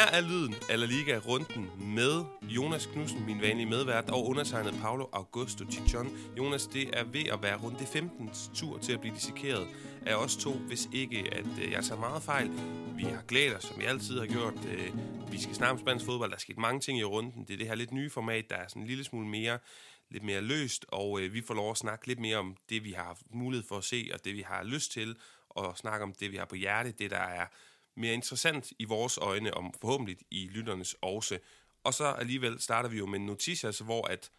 Her er lyden af La Liga-runden med Jonas Knudsen, min vanlige medvært, og undertegnet Paolo Augusto Chichon. Jonas, det er ved at være runde 15. tur til at blive dissekeret af os to, hvis ikke at øh, jeg tager meget fejl. Vi har glædet os, som vi altid har gjort. Øh, vi skal snakke om spansk fodbold. Der er sket mange ting i runden. Det er det her lidt nye format, der er sådan en lille smule mere lidt mere løst, og øh, vi får lov at snakke lidt mere om det, vi har haft mulighed for at se, og det, vi har lyst til, og snakke om det, vi har på hjerte, det, der er mere interessant i vores øjne, om forhåbentlig i lytternes også. Og så alligevel starter vi jo med noticias, hvor at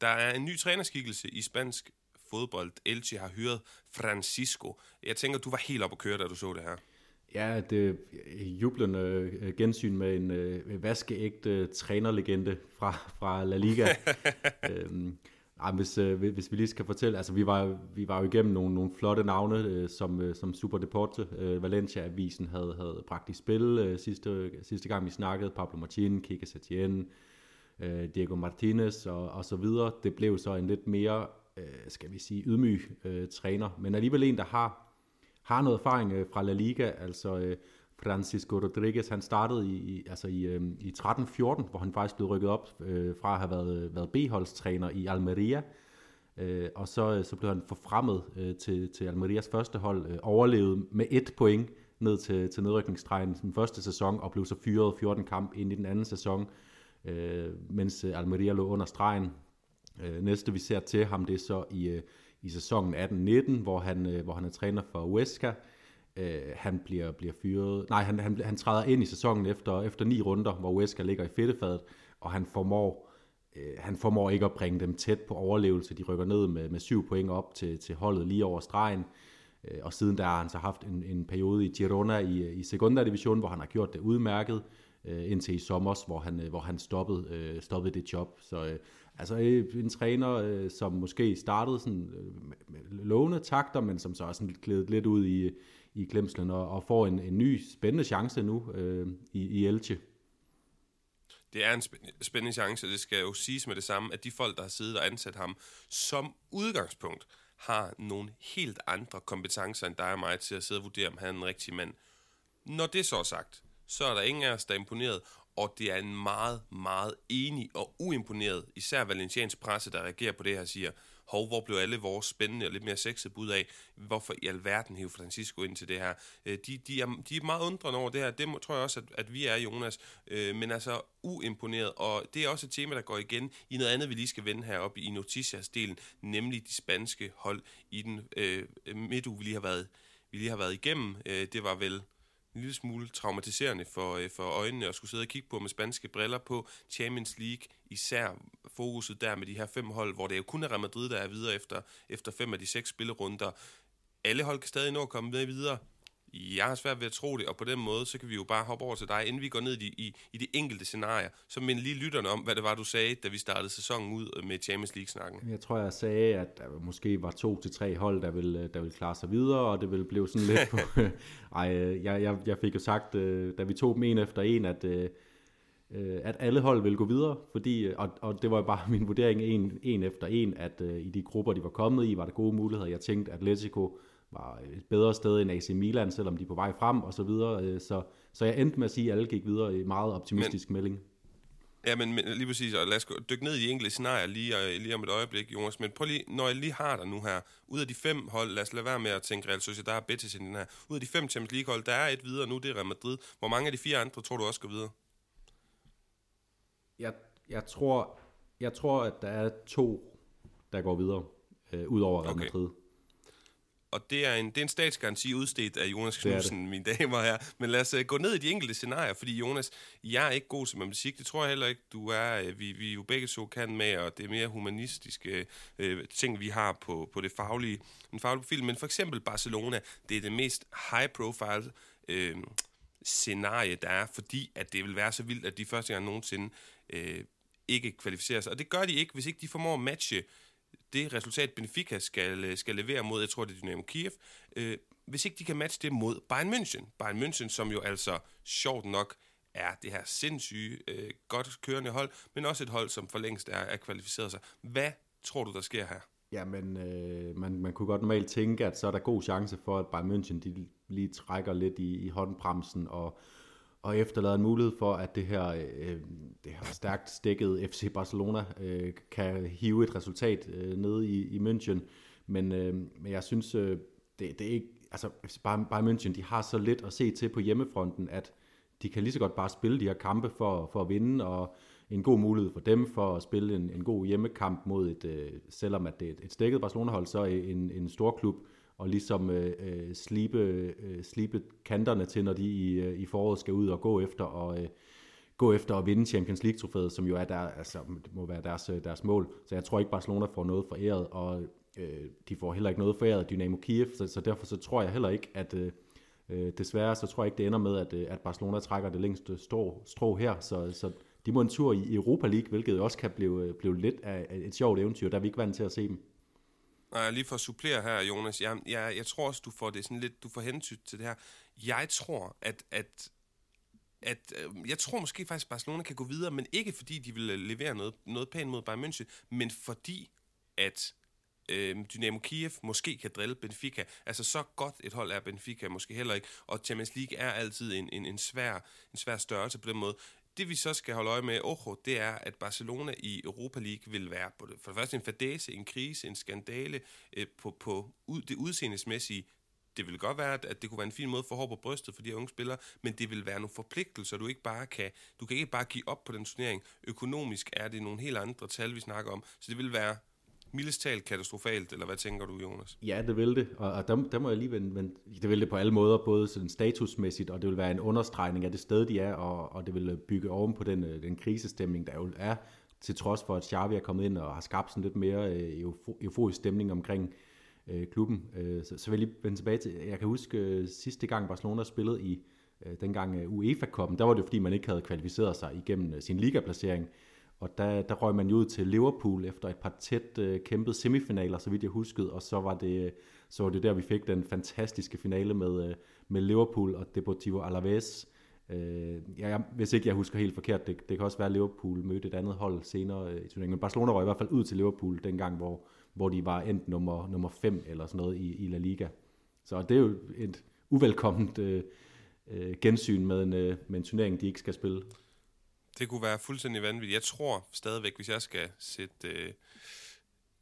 der er en ny trænerskikkelse i spansk fodbold. Elche har hyret Francisco. Jeg tænker, du var helt op at køre, da du så det her. Ja, det er jublende øh, gensyn med en øh, vaskeægte trænerlegende fra, fra La Liga. øhm, ej, hvis, øh, hvis vi lige skal fortælle, altså vi var, vi var jo igennem nogle, nogle flotte navne, øh, som, øh, som Super Deporte, øh, Valencia-avisen havde, havde bragt i spil øh, sidste, sidste gang vi snakkede, Pablo Martin, Kike Setien, øh, Diego Martinez og, og så videre. Det blev så en lidt mere, øh, skal vi sige, ydmyg øh, træner, men alligevel en, der har har noget erfaring øh, fra La Liga, altså øh, Francisco Rodriguez, han startede i, altså i, øh, i 13-14, hvor han faktisk blev rykket op øh, fra at have været, været B-holdstræner i Almeria, øh, og så, øh, så blev han forfremmet øh, til, til Almerias første hold, øh, overlevet med et point ned til, til nedrykningsstregen den første sæson, og blev så fyret 14 kamp ind i den anden sæson, øh, mens øh, Almeria lå under stregen. Øh, næste vi ser til ham, det er så i, øh, i sæsonen 18-19, hvor han, øh, hvor han er træner for Huesca. Øh, han bliver, bliver fyret. Nej, han, han, han træder ind i sæsonen efter, efter ni runder, hvor Wesker ligger i fedtefadet, og han formår, øh, han formår ikke at bringe dem tæt på overlevelse. De rykker ned med, med syv point op til, til holdet lige over stregen. Øh, og siden der har han så haft en, en periode i Girona i, i Segunda Division, hvor han har gjort det udmærket, øh, indtil i sommer, hvor han, øh, hvor han stoppede, øh, stoppede det job. Så øh, Altså øh, en træner, øh, som måske startede sådan øh, med lovende takter, men som så er sådan glædet lidt ud i, i glemslen og, og får en, en ny spændende chance nu øh, i, i Elche. Det er en spændende chance, det skal jo siges med det samme, at de folk, der har siddet og ansat ham, som udgangspunkt har nogle helt andre kompetencer end dig og mig til at sidde og vurdere, om han er en rigtig mand. Når det så er sagt, så er der ingen af os, der er imponeret, og det er en meget, meget enig og uimponeret, især valenciansk presse, der reagerer på det her, siger, hov, hvor blev alle vores spændende og lidt mere sexede bud af, hvorfor i alverden hæver Francisco ind til det her. Øh, de, de, er, de er meget undrende over det her, det tror jeg også, at, at vi er, Jonas, øh, men altså uimponeret, og det er også et tema, der går igen i noget andet, vi lige skal vende heroppe i Noticias-delen, nemlig de spanske hold i den øh, øh midtuge, vi lige har været, vi lige har været igennem. Øh, det var vel en lille smule traumatiserende for, øh, for øjnene at skulle sidde og kigge på med spanske briller på Champions League, især fokuset der med de her fem hold, hvor det jo kun er Real Madrid, der er videre efter, efter fem af de seks spillerunder. Alle hold kan stadig nå at komme med videre. Jeg har svært ved at tro det, og på den måde, så kan vi jo bare hoppe over til dig, inden vi går ned i, i, i de enkelte scenarier. Så mind lige lytterne om, hvad det var, du sagde, da vi startede sæsonen ud med Champions League-snakken. Jeg tror, jeg sagde, at der måske var to til tre hold, der ville, der ville klare sig videre, og det ville blive sådan lidt på... Ej, jeg, jeg, jeg fik jo sagt, øh, da vi tog dem en efter en, at øh, øh, at alle hold ville gå videre, fordi, og, og det var jo bare min vurdering en, en efter en, at uh, i de grupper, de var kommet i, var der gode muligheder. Jeg tænkte, at Atletico var et bedre sted end AC Milan, selvom de er på vej frem og så videre. Øh, så, så jeg endte med at sige, at alle gik videre i meget optimistisk men, melding. Ja, men, men lige præcis, og lad os dykke ned i enkelte scenarier lige, øh, lige om et øjeblik, Jonas. Men prøv lige, når jeg lige har dig nu her, ud af de fem hold, lad os lade være med at tænke Real Sociedad og Betis i den her. Ud af de fem Champions League hold, der er et videre nu, det er Real Madrid. Hvor mange af de fire andre tror du også går videre? Jeg, jeg, tror, jeg tror, at der er to, der går videre, øh, ud over Real okay. Madrid og det er en, det er en statsgaranti udstedt af Jonas Knudsen, mine damer her. Men lad os uh, gå ned i de enkelte scenarier, fordi Jonas, jeg er ikke god til matematik, det tror jeg heller ikke, du er. Uh, vi, vi jo begge så kan med, og det er mere humanistiske uh, ting, vi har på, på det faglige, den faglige profil. Men for eksempel Barcelona, det er det mest high profile uh, scenarie, der er, fordi at det vil være så vildt, at de første gang nogensinde uh, ikke kvalificerer sig. Og det gør de ikke, hvis ikke de formår at matche det resultat, Benfica skal, øh, skal levere mod, jeg tror, det er Dynamo Kiev, øh, hvis ikke de kan matche det mod Bayern München. Bayern München, som jo altså sjovt nok er det her sindssyge, øh, godt kørende hold, men også et hold, som for længst er, er kvalificeret sig. Hvad tror du, der sker her? Ja, men øh, man, man kunne godt normalt tænke, at så er der god chance for, at Bayern München de lige trækker lidt i, i håndbremsen og og efterlader en mulighed for, at det her, øh, det her stærkt stikket FC Barcelona øh, kan hive et resultat øh, nede i, i München. Men, øh, men jeg synes, øh, det, det er ikke, altså bare, bare München, de har så lidt at se til på hjemmefronten, at de kan lige så godt bare spille de her kampe for, for at vinde, og en god mulighed for dem for at spille en, en god hjemmekamp mod et, øh, selvom at det er et stikket Barcelona-hold, så en, en stor klub, og ligesom øh, øh, slibe, øh, slibe kanterne til, når de i, øh, i foråret skal ud og gå efter og øh, gå efter at vinde Champions League-trofæet, som jo er der, altså, det må være deres, øh, deres mål. Så jeg tror ikke, Barcelona får noget foræret, og øh, de får heller ikke noget foræret af Dynamo Kiev, så, så derfor så tror jeg heller ikke, at øh, øh desværre så tror jeg ikke, det ender med, at, øh, at Barcelona trækker det længste strå, strå her, så, så de må en tur i Europa League, hvilket også kan blive, øh, blive lidt af et sjovt eventyr, der er vi ikke vant til at se dem. Nej, lige for at supplere her, Jonas, jeg, jeg, jeg tror også, du får det sådan lidt, du får hensyn til det her. Jeg tror, at, at at øh, jeg tror måske faktisk, at Barcelona kan gå videre, men ikke fordi de vil øh, levere noget, noget pænt mod Bayern München, men fordi at øh, Dynamo Kiev måske kan drille Benfica. Altså så godt et hold er Benfica måske heller ikke, og Champions League er altid en, en, en, svær, en svær størrelse på den måde. Det vi så skal holde øje med, ojo, det er, at Barcelona i Europa League vil være på det, for det første en fadese, en krise, en skandale øh, på, på ud, det udseendesmæssige. Det vil godt være, at det kunne være en fin måde for hår på brystet for de her unge spillere, men det vil være nogle forpligtelser, du ikke bare kan, du kan ikke bare give op på den turnering. Økonomisk er det nogle helt andre tal, vi snakker om, så det vil være mildest talt katastrofalt, eller hvad tænker du, Jonas? Ja, det vil det, og, og der, der må jeg lige vende, men det vil det på alle måder, både sådan statusmæssigt, og det vil være en understregning af det sted, de er, og, og det vil øh, bygge oven på den, øh, den krisestemning, der jo er, til trods for, at Xavi er kommet ind og har skabt sådan lidt mere øh, euforisk stemning omkring øh, klubben. Øh, så, så vil jeg lige vende tilbage til, jeg kan huske øh, sidste gang Barcelona spillede i øh, dengang øh, UEFA-koppen, der var det fordi, man ikke havde kvalificeret sig igennem øh, sin ligaplacering, og der, der røg man jo ud til Liverpool efter et par tæt øh, kæmpede semifinaler, så vidt jeg huskede, og så var det, så var det der, vi fik den fantastiske finale med, øh, med Liverpool og Deportivo Alaves. Øh, ja, hvis ikke jeg husker helt forkert, det, det kan også være, at Liverpool mødte et andet hold senere øh, i turneringen, men Barcelona røg i hvert fald ud til Liverpool dengang, hvor, hvor de var endt nummer, nummer 5 eller sådan noget i, i La Liga. Så det er jo et uvelkomment øh, øh, gensyn med en, øh, med en turnering, de ikke skal spille. Det kunne være fuldstændig vanvittigt. Jeg tror stadigvæk, hvis jeg skal sætte, øh,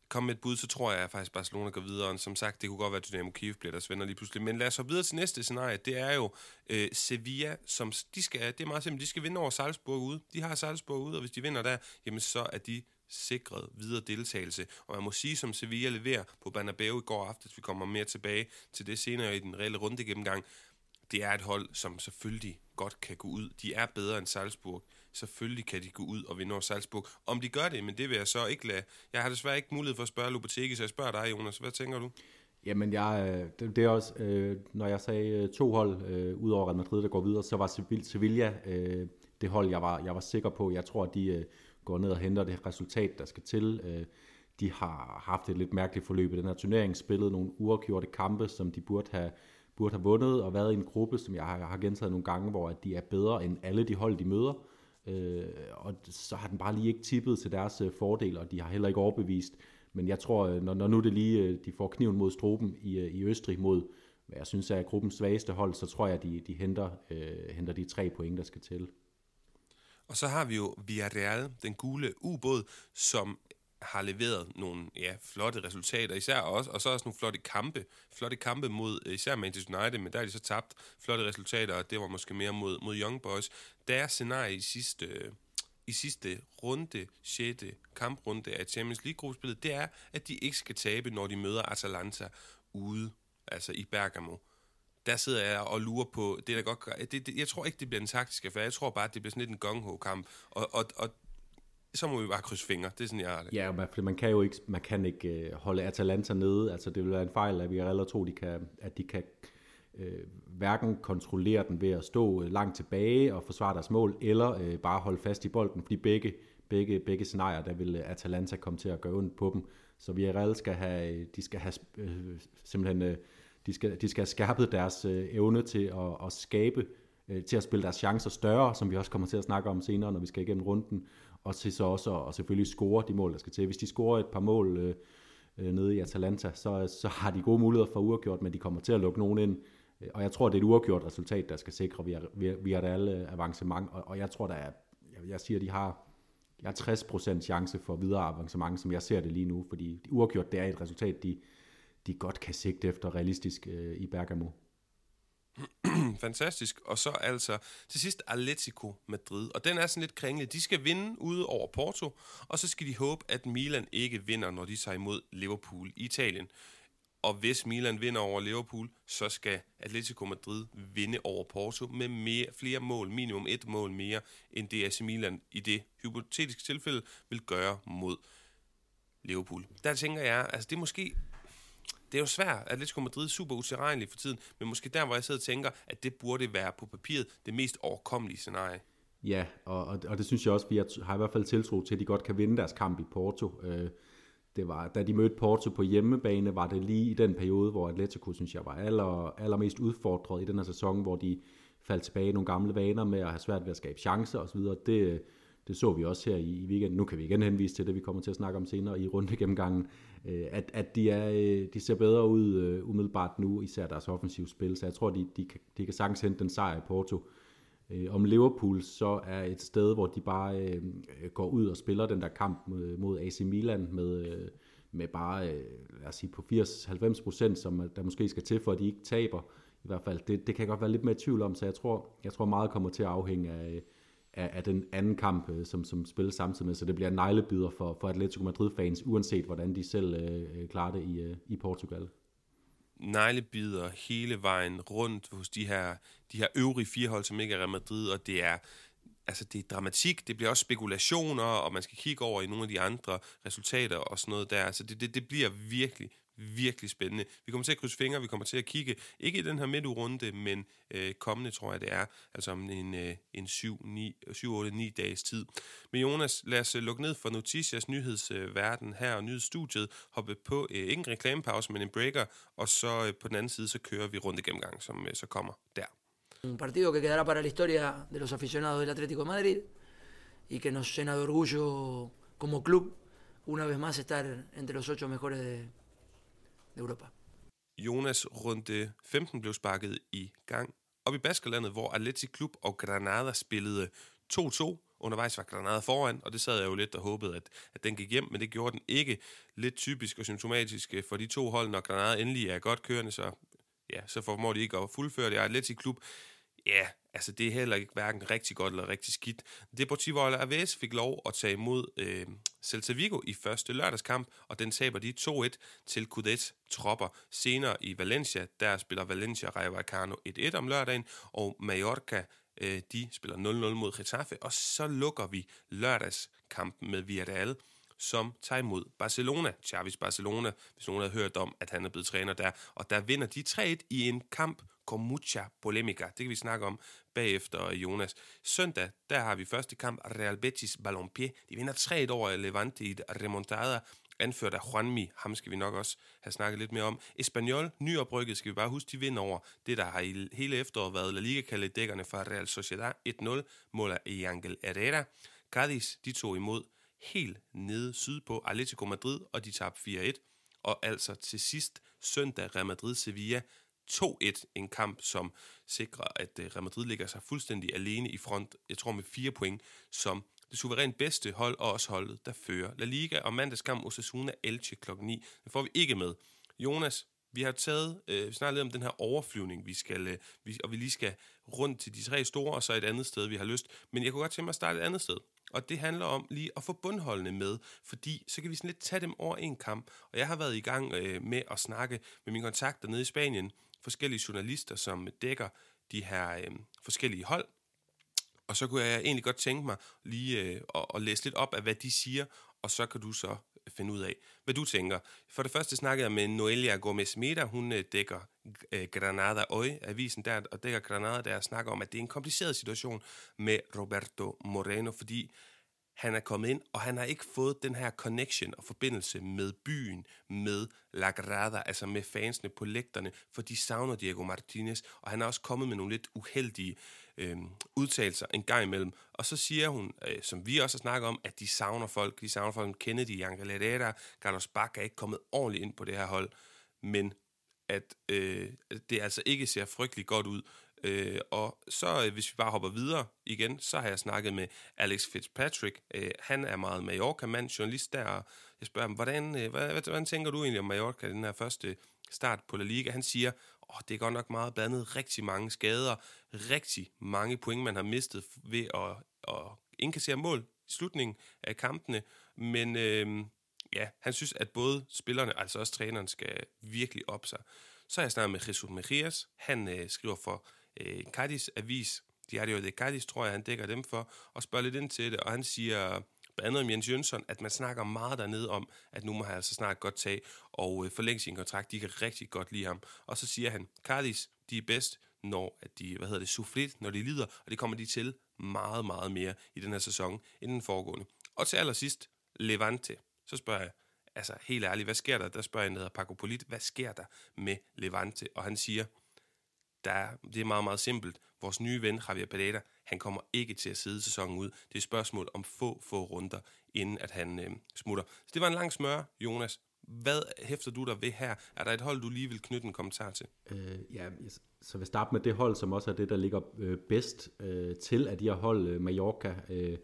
komme med et bud, så tror jeg at faktisk, Barcelona går videre. Og som sagt, det kunne godt være, at Dynamo Kiev bliver deres venner lige pludselig. Men lad os så videre til næste scenarie. Det er jo øh, Sevilla, som de skal, det er meget simpelt, de skal vinde over Salzburg ude. De har Salzburg ude, og hvis de vinder der, jamen så er de sikret videre deltagelse. Og man må sige, som Sevilla leverer på Banabeo i går aftes, vi kommer mere tilbage til det senere i den reelle runde gennemgang, det er et hold, som selvfølgelig godt kan gå ud. De er bedre end Salzburg. Selvfølgelig kan de gå ud og vinde over Salzburg. Om de gør det, men det vil jeg så ikke lade. Jeg har desværre ikke mulighed for at spørge Lopetegi, så jeg spørger dig, Jonas. Hvad tænker du? Jamen, jeg, øh, det, det er også, øh, når jeg sagde øh, to hold øh, ud over Real Madrid, der går videre, så var Sevilla øh, det hold, jeg var, jeg var sikker på. Jeg tror, at de øh, går ned og henter det resultat, der skal til. Øh, de har haft et lidt mærkeligt forløb i den her turnering, spillet nogle uafgjorte kampe, som de burde have, burde have vundet, og været i en gruppe, som jeg har, jeg har gentaget nogle gange, hvor at de er bedre end alle de hold, de møder. Øh, og så har den bare lige ikke tippet til deres øh, fordel, og de har heller ikke overbevist. Men jeg tror, øh, når, når nu det lige, øh, de får kniven mod stroben i, øh, i Østrig mod, hvad jeg synes er gruppens svageste hold, så tror jeg, de, de henter, øh, henter de tre point, der skal til. Og så har vi jo Villarreal, den gule ubåd, som har leveret nogle ja, flotte resultater, især også, og så også nogle flotte kampe, flotte kampe mod øh, især Manchester United, men der er de så tabt flotte resultater, og det var måske mere mod, mod Young Boys. Deres scenarie i sidste, i sidste runde, 6. kamprunde af Champions League-gruppespillet, det er, at de ikke skal tabe, når de møder Atalanta ude, altså i Bergamo. Der sidder jeg og lurer på, det der godt, det, det, jeg tror ikke, det bliver en taktisk affære, jeg tror bare, det bliver sådan lidt en gung kamp og, og, og så må vi bare krydse fingre. Det er sådan, jeg har det. Ja, for man kan jo ikke, man kan ikke øh, holde Atalanta nede. Altså, det vil være en fejl, at vi allerede tror, de kan, at de kan øh, hverken kontrollere den ved at stå øh, langt tilbage og forsvare deres mål, eller øh, bare holde fast i bolden, fordi begge, begge, begge scenarier, der vil øh, Atalanta komme til at gøre ondt på dem. Så vi Villarreal skal have, de skal have øh, simpelthen, øh, de skal, de skal have skærpet deres øh, evne til at, at skabe, øh, til at spille deres chancer større, som vi også kommer til at snakke om senere, når vi skal igennem runden, og til så også og selvfølgelig score de mål, der skal til. Hvis de scorer et par mål øh, øh, nede i Atalanta, så, så har de gode muligheder for uafgjort, men de kommer til at lukke nogen ind. Øh, og jeg tror, det er et uafgjort resultat, der skal sikre via, via, via alle avancement, og, og jeg tror, der er, jeg, jeg siger, de har, de har 60% chance for videre avancement, som jeg ser det lige nu, fordi uafgjort, det er et resultat, de, de godt kan sigte efter realistisk øh, i Bergamo. Fantastisk. Og så altså til sidst Atletico Madrid. Og den er sådan lidt kringlet. De skal vinde ude over Porto, og så skal de håbe, at Milan ikke vinder, når de tager imod Liverpool i Italien. Og hvis Milan vinder over Liverpool, så skal Atletico Madrid vinde over Porto med mere, flere mål, minimum et mål mere, end det AC Milan i det hypotetiske tilfælde vil gøre mod Liverpool. Der tænker jeg, altså det er måske det er jo svært. Atletico Madrid er super utilregnelig for tiden, men måske der, hvor jeg sidder og tænker, at det burde være på papiret det mest overkommelige scenarie. Ja, og, og, og det synes jeg også, vi har i hvert fald tiltro til, at de godt kan vinde deres kamp i Porto. Øh, det var, da de mødte Porto på hjemmebane, var det lige i den periode, hvor Atletico, synes jeg, var aller, allermest udfordret i den her sæson, hvor de faldt tilbage i nogle gamle vaner med at have svært ved at skabe chancer osv. Det, det så vi også her i, i weekenden. Nu kan vi igen henvise til det, vi kommer til at snakke om senere i runde gennemgangen, øh, at, at de, er, øh, de ser bedre ud øh, umiddelbart nu, især deres offensive spil, så jeg tror, de, de, kan, de kan sagtens hente den sejr i Porto. Øh, om Liverpool så er et sted, hvor de bare øh, går ud og spiller den der kamp mod, mod AC Milan med, øh, med bare, øh, lad os sige, på 80-90 procent, som der måske skal til, for at de ikke taber. I hvert fald, det, det kan jeg godt være lidt mere i tvivl om, så jeg tror, jeg tror meget kommer til at afhænge af, af, af den anden kamp, øh, som, som spilles samtidig med, så det bliver neglebider for, for Atletico Madrid-fans, uanset hvordan de selv øh, øh, klarer det i, øh, i Portugal. Neglebider hele vejen rundt hos de her, de her øvrige fire hold, som ikke er Real Madrid, og det er, altså det er dramatik, det bliver også spekulationer, og man skal kigge over i nogle af de andre resultater og sådan noget der. Så det, det, det bliver virkelig, virkelig spændende. Vi kommer til at krydse fingre, vi kommer til at kigge, ikke i den her midturunde, men øh, kommende tror jeg det er, altså om en, øh, en 7-8-9 dages tid. Men Jonas, lad os øh, lukke ned for Noticias nyhedsverden her og nyhedsstudiet, hoppe på øh, ikke en reklamepause, men en breaker, og så øh, på den anden side, så kører vi rundt gennemgang, som øh, så kommer der. Un partido que quedará para la historia de los aficionados del Atlético de Madrid y que nos llena de orgullo como club una vez más estar entre los ocho mejores de, Europa. Jonas runde 15 blev sparket i gang op i Baskerlandet, hvor Atleti Klub og Granada spillede 2-2. Undervejs var Granada foran, og det sad jeg jo lidt og håbede, at, at den gik hjem, men det gjorde den ikke. Lidt typisk og symptomatisk øh, for de to hold, når Granada endelig er godt kørende, så, ja, så formår de ikke at fuldføre det. Atleti Klub, ja, Altså, det er heller ikke hverken rigtig godt eller rigtig skidt. Deportivo Alaves fik lov at tage imod øh, Celta Vigo i første lørdagskamp, og den taber de 2-1 til Cudets tropper. Senere i Valencia, der spiller Valencia Rayo Vallecano 1-1 om lørdagen, og Mallorca øh, de spiller 0-0 mod Getafe, og så lukker vi lørdagskampen med Villarreal som tager imod Barcelona. Xavis Barcelona, hvis nogen havde hørt om, at han er blevet træner der. Og der vinder de 3-1 i en kamp, con mucha polemica. Det kan vi snakke om bagefter, Jonas. Søndag, der har vi første kamp, Real Betis Balompié. De vinder 3-1 over Levante i et remontada, anført af Juanmi. Ham skal vi nok også have snakket lidt mere om. Espanyol, nyoprykket, skal vi bare huske, de vinder over det, der har i hele efteråret været La Liga kaldet dækkerne fra Real Sociedad 1-0, måler af Angel Herrera. Cadiz, de tog imod helt nede sydpå Atletico Madrid, og de tabte 4-1. Og altså til sidst søndag Real Madrid-Sevilla 2-1, en kamp, som sikrer, at øh, Real Madrid ligger sig fuldstændig alene i front, jeg tror med fire point, som det suverænt bedste hold, og også holdet, der fører La Liga, og mandagskamp Osasuna Elche kl. 9. Det får vi ikke med. Jonas, vi har taget, øh, vi snakker lidt om den her overflyvning, vi skal, øh, vi, og vi lige skal rundt til de tre store, og så et andet sted, vi har lyst. Men jeg kunne godt tænke mig at starte et andet sted. Og det handler om lige at få bundholdene med, fordi så kan vi sådan lidt tage dem over en kamp. Og jeg har været i gang øh, med at snakke med mine kontakter nede i Spanien, forskellige journalister, som dækker de her øh, forskellige hold. Og så kunne jeg egentlig godt tænke mig lige øh, at, at læse lidt op af, hvad de siger, og så kan du så finde ud af, hvad du tænker. For det første snakkede jeg med Noelia Gomez Meda, hun øh, dækker øh, Granada Hoy, avisen der, og dækker Granada der, snakker om, at det er en kompliceret situation med Roberto Moreno, fordi han er kommet ind, og han har ikke fået den her connection og forbindelse med byen, med La Grada, altså med fansene på lægterne, for de savner Diego Martinez, og han er også kommet med nogle lidt uheldige øh, øh, udtalelser en gang imellem. Og så siger hun, øh, som vi også har snakket om, at de savner folk, de savner folk, Kennedy, Angel Herrera, Carlos Bacca er ikke kommet ordentligt ind på det her hold, men at øh, det altså ikke ser frygtelig godt ud. Øh, og så, øh, hvis vi bare hopper videre igen, så har jeg snakket med Alex Fitzpatrick. Øh, han er meget Mallorca-mand, journalist der, og jeg spørger ham, hvordan, øh, hvad, hvad, hvordan tænker du egentlig om Mallorca, den her første start på La Liga? Han siger, åh, det er godt nok meget blandet, rigtig mange skader, rigtig mange point, man har mistet ved at, at indkassere mål i slutningen af kampene, men øh, ja, han synes, at både spillerne, altså også træneren, skal virkelig op sig. Så har jeg snakket med Jesus Mejias. Han øh, skriver for øh, Cadiz avis, Diario de Cadiz, tror jeg, han dækker dem for, og spørger lidt ind til det, og han siger blandt andet om Jens Jønsson, at man snakker meget dernede om, at nu må han altså snart godt tage og øh, forlænge sin kontrakt. De kan rigtig godt lide ham. Og så siger han, Cardis, de er bedst, når at de, hvad hedder det, soufflet, når de lider, og det kommer de til meget, meget mere i den her sæson end den foregående. Og til allersidst, Levante. Så spørger jeg, altså helt ærligt, hvad sker der? Der spørger jeg, der hedder Paco Polit, hvad sker der med Levante? Og han siger, der er, det er meget, meget simpelt. Vores nye ven, Javier Pereira, han kommer ikke til at sidde sæsonen ud. Det er et spørgsmål om få, få runder, inden at han øh, smutter. Så det var en lang smør, Jonas. Hvad hæfter du der ved her? Er der et hold, du lige vil knytte en kommentar til? Øh, ja, så vil starte med det hold, som også er det, der ligger øh, bedst øh, til af de her hold, øh, Mallorca, øh,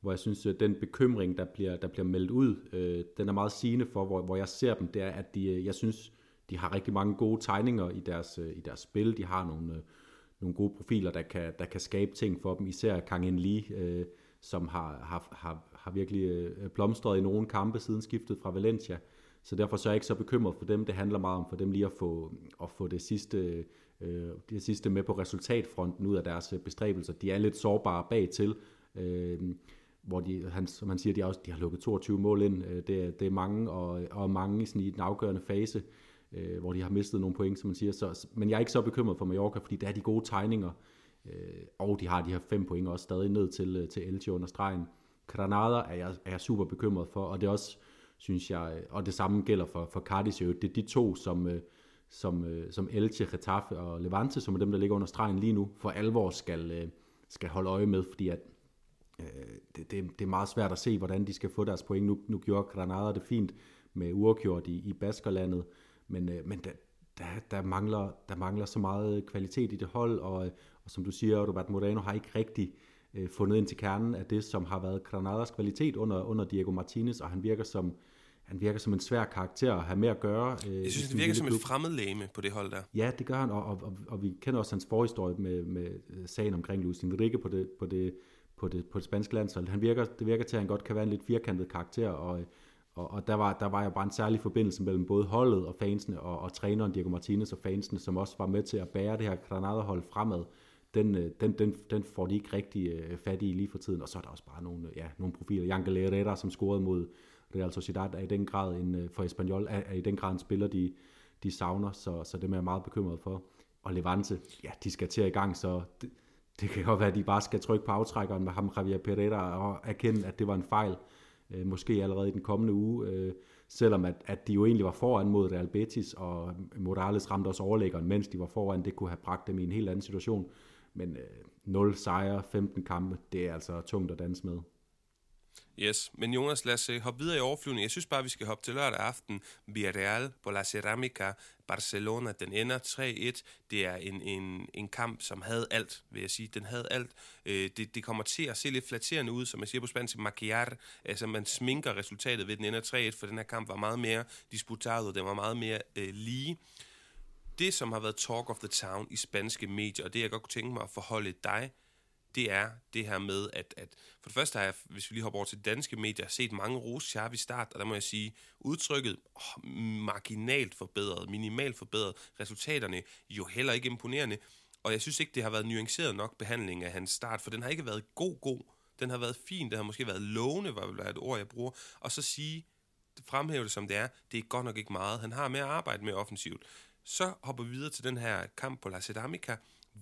hvor jeg synes, at den bekymring, der bliver, der bliver meldt ud, øh, den er meget sigende for, hvor, hvor jeg ser dem, det er, at de, øh, jeg synes, de har rigtig mange gode tegninger i deres, øh, i deres spil. De har nogle, øh, nogle gode profiler, der kan, der kan skabe ting for dem. Især Kang In Lee, øh, som har, har, har, har virkelig øh, blomstret i nogle kampe siden skiftet fra Valencia. Så derfor så er jeg ikke så bekymret for dem. Det handler meget om for dem lige at få, at få det, sidste, øh, det sidste med på resultatfronten ud af deres øh, bestræbelser. De er lidt sårbare bagtil. Øh, hvor de, han, som han siger, de, også, de har lukket 22 mål ind. Øh, det, det er mange, og, og mange sådan i den afgørende fase øh, hvor de har mistet nogle point, som man siger. Så, men jeg er ikke så bekymret for Mallorca, fordi der er de gode tegninger, øh, og de har de her fem point også stadig ned til, øh, til Elche under stregen. Granada er jeg, er jeg super bekymret for, og det er også, synes jeg, øh, og det samme gælder for, for Cardis, det er de to, som, øh, som, øh, som Elche, Getafe og Levante, som er dem, der ligger under stregen lige nu, for alvor skal, øh, skal holde øje med, fordi at øh, det, det, det er meget svært at se, hvordan de skal få deres point. Nu, nu gjorde Granada det fint med uafgjort i, i Baskerlandet, men, øh, men der, der, der, mangler, der mangler så meget kvalitet i det hold, og, og som du siger, Robert Moreno har ikke rigtig øh, fundet ind til kernen af det, som har været Granadas kvalitet under, under Diego Martinez, og han virker som, han virker som en svær karakter at have med at gøre. Øh, jeg synes, det virker som klub. et fremmedlæme på det hold der. Ja, det gør han, og, og, og, og vi kender også hans forhistorie med, med øh, sagen omkring Luis Enrique på det, på det, på det, på det spanske landshold. Han virker, det virker til, at han godt kan være en lidt firkantet karakter, og, og, og der, var, der var jo bare en særlig forbindelse mellem både holdet og fansene, og, og træneren Diego Martinez og fansene, som også var med til at bære det her Granada-hold fremad. Den, øh, den, den, den får de ikke rigtig øh, fat i lige for tiden. Og så er der også bare nogle, øh, ja, nogle profiler. Jan Herrera, som scorede mod Real Sociedad, er i den grad en, for Espanyol, er, er i den grad en spiller, de, de savner, så, så det er jeg meget bekymret for. Og Levante, ja, de skal til i gang, så det, det kan godt være, at de bare skal trykke på aftrækkeren med ham, Javier Pereira, og erkende, at det var en fejl øh, måske allerede i den kommende uge, øh, selvom at, at de jo egentlig var foran mod Real Betis, og Morales ramte også overlæggeren, mens de var foran, det kunne have bragt dem i en helt anden situation. Men øh, 0 sejre, 15 kampe, det er altså tungt at danse med. Yes, men Jonas, lad os øh, hoppe videre i overflyvningen. Jeg synes bare, vi skal hoppe til lørdag aften. Villarreal på La Ceramica, Barcelona, den ender 3-1. Det er en, en, en kamp, som havde alt, vil jeg sige. Den havde alt. Øh, det, det kommer til at se lidt flatterende ud, som man siger på spansk, maquillar. Altså, man sminker resultatet ved, den ender 3-1, for den her kamp var meget mere disputeret, og den var meget mere øh, lige. Det, som har været talk of the town i spanske medier, og det jeg godt kunne tænke mig at forholde dig det er det her med, at, at for det første har jeg, hvis vi lige hopper over til danske medier, set mange rose i start, og der må jeg sige, udtrykket oh, marginalt forbedret, minimalt forbedret, resultaterne jo heller ikke imponerende, og jeg synes ikke, det har været nuanceret nok behandling af hans start, for den har ikke været god-god, den har været fin, det har måske været lovende, var vel et ord, jeg bruger, og så sige, fremhæve det som det er, det er godt nok ikke meget, han har mere at arbejde med offensivt. Så hopper vi videre til den her kamp på La Sedamica,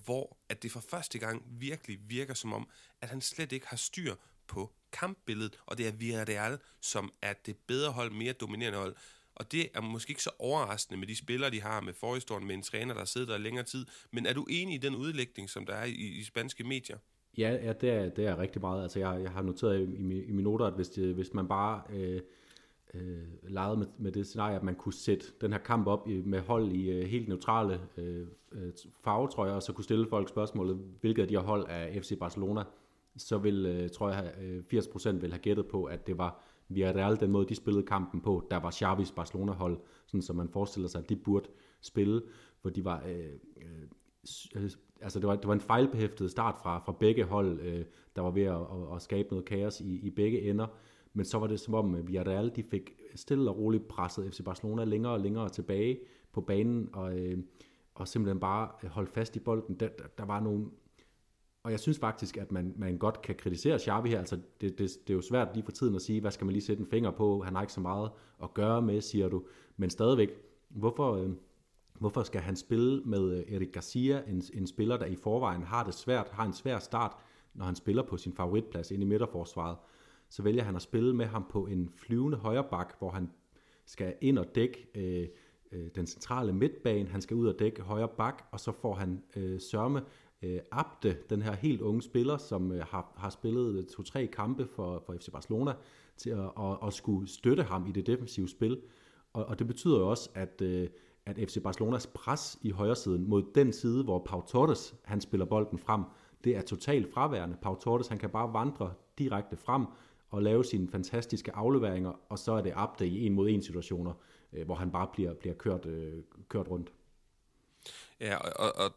hvor at det for første gang virkelig virker som om, at han slet ikke har styr på kampbilledet, og det er Villarreal, som er det bedre hold, mere dominerende hold. Og det er måske ikke så overraskende med de spillere, de har med forhistorien, med en træner, der sidder der længere tid. Men er du enig i den udlægning, som der er i, i spanske medier? Ja, ja det, er, det er rigtig meget. Altså, jeg, jeg har noteret i, i, i mine noter, at hvis, det, hvis man bare øh, øh, leget med, med det scenarie, at man kunne sætte den her kamp op i, med hold i øh, helt neutrale øh, øh, farvetrøjer, og så kunne stille folk spørgsmålet, hvilket af de her hold af FC Barcelona, så vil, øh, tror jeg, øh, 80% vil have gættet på, at det var Villarreal, den måde de spillede kampen på, der var Xavis Barcelona-hold, sådan som man forestiller sig, at de burde spille, hvor de var... Øh, øh, øh, altså det var, det var en fejlbehæftet start fra, fra begge hold, øh, der var ved at, at, at skabe noget kaos i, i begge ender. Men så var det som om Villarreal, de fik stille og roligt presset FC Barcelona længere og længere tilbage på banen, og, øh, og simpelthen bare holdt fast i bolden. Der, der, der var nogle og jeg synes faktisk, at man, man godt kan kritisere Xavi her. Altså, det, det, det er jo svært lige for tiden at sige, hvad skal man lige sætte en finger på? Han har ikke så meget at gøre med, siger du. Men stadigvæk, hvorfor, øh, hvorfor skal han spille med øh, Eric Erik Garcia, en, en spiller, der i forvejen har det svært, har en svær start, når han spiller på sin favoritplads ind i midterforsvaret? Så vælger han at spille med ham på en flyvende højre bak, hvor han skal ind og dække øh, øh, den centrale midtbane, han skal ud og dække højre bak, og så får han øh, sørme øh, Abde, den her helt unge spiller, som øh, har, har spillet øh, to-tre kampe for, for FC Barcelona, til at, at, at skulle støtte ham i det defensive spil. Og, og det betyder jo også, at, øh, at FC Barcelonas pres i højre siden mod den side, hvor Pau Torres han spiller bolden frem, det er totalt fraværende. Pau Torres han kan bare vandre direkte frem og lave sine fantastiske afleveringer, og så er det Abde i en mod en situationer, øh, hvor han bare bliver, bliver kørt, øh, kørt rundt. Ja, og, og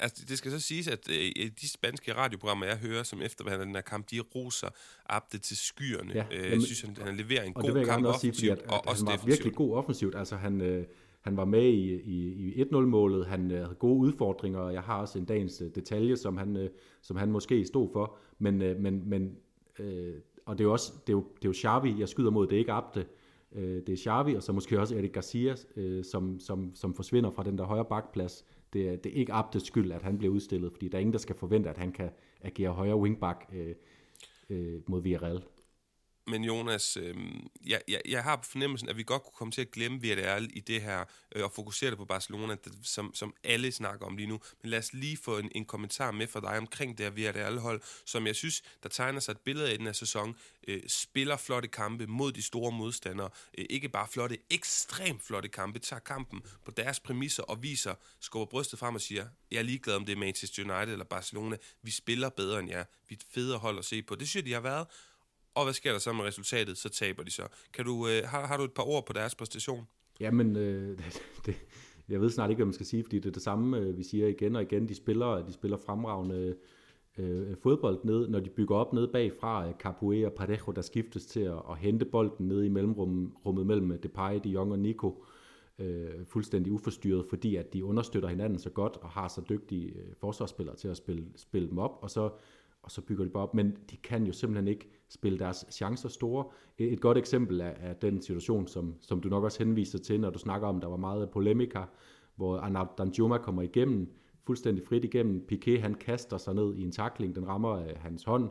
altså, det skal så siges, at øh, de spanske radioprogrammer, jeg hører, som efterbehandler den her kamp, de roser Abde til skyerne. Ja, øh, jeg synes, han, han leverer en og god det vil jeg kamp også sige, fordi at, og at også han var defensivt. virkelig god offensivt. Altså, han, øh, han var med i, i, i 1-0-målet, han øh, havde gode udfordringer, og jeg har også en dagens øh, detalje, som han, øh, som han måske stod for. Men, øh, men, men øh, og det er jo også, det er jo, det er jo Xavi, jeg skyder mod, det er ikke Abde. Øh, det er Xavi, og så måske også Erik Garcia, øh, som, som, som forsvinder fra den der højre bakplads. Det er, det er ikke Abdes skyld, at han bliver udstillet, fordi der er ingen, der skal forvente, at han kan agere højre wingback øh, øh, mod Villarreal. Men Jonas, øh, jeg, jeg, jeg har på fornemmelsen, at vi godt kunne komme til at glemme Villarreal i det her, øh, og fokusere det på Barcelona, det, som, som alle snakker om lige nu. Men lad os lige få en, en kommentar med fra dig omkring det her Villarreal-hold, som jeg synes, der tegner sig et billede af den her sæson. Øh, spiller flotte kampe mod de store modstandere. Øh, ikke bare flotte, ekstremt flotte kampe. Tager kampen på deres præmisser og viser, skubber brystet frem og siger, jeg er ligeglad om det er Manchester United eller Barcelona. Vi spiller bedre end jer. Vi er et federe hold at se på. Det synes jeg, de har været. Og hvad sker der så med resultatet? Så taber de så. Kan du, øh, har, har du et par ord på deres præstation? Jamen, øh, det, det, jeg ved snart ikke, hvad man skal sige, fordi det er det samme, øh, vi siger igen og igen. De spiller, de spiller fremragende øh, øh fodbold ned, når de bygger op ned bagfra. Capoe og Parejo, der skiftes til at, at hente bolden ned i mellemrummet mellem Depay, De Jong og Nico. Øh, fuldstændig uforstyrret, fordi at de understøtter hinanden så godt og har så dygtige øh, forsvarsspillere til at spille, spille dem op, og så og så bygger de bare op, men de kan jo simpelthen ikke spille deres chancer store. Et, godt eksempel er, er den situation, som, som du nok også henviser til, når du snakker om, der var meget polemika, hvor Arnaud Danjuma kommer igennem, fuldstændig frit igennem. Piqué, han kaster sig ned i en takling, den rammer øh, hans hånd.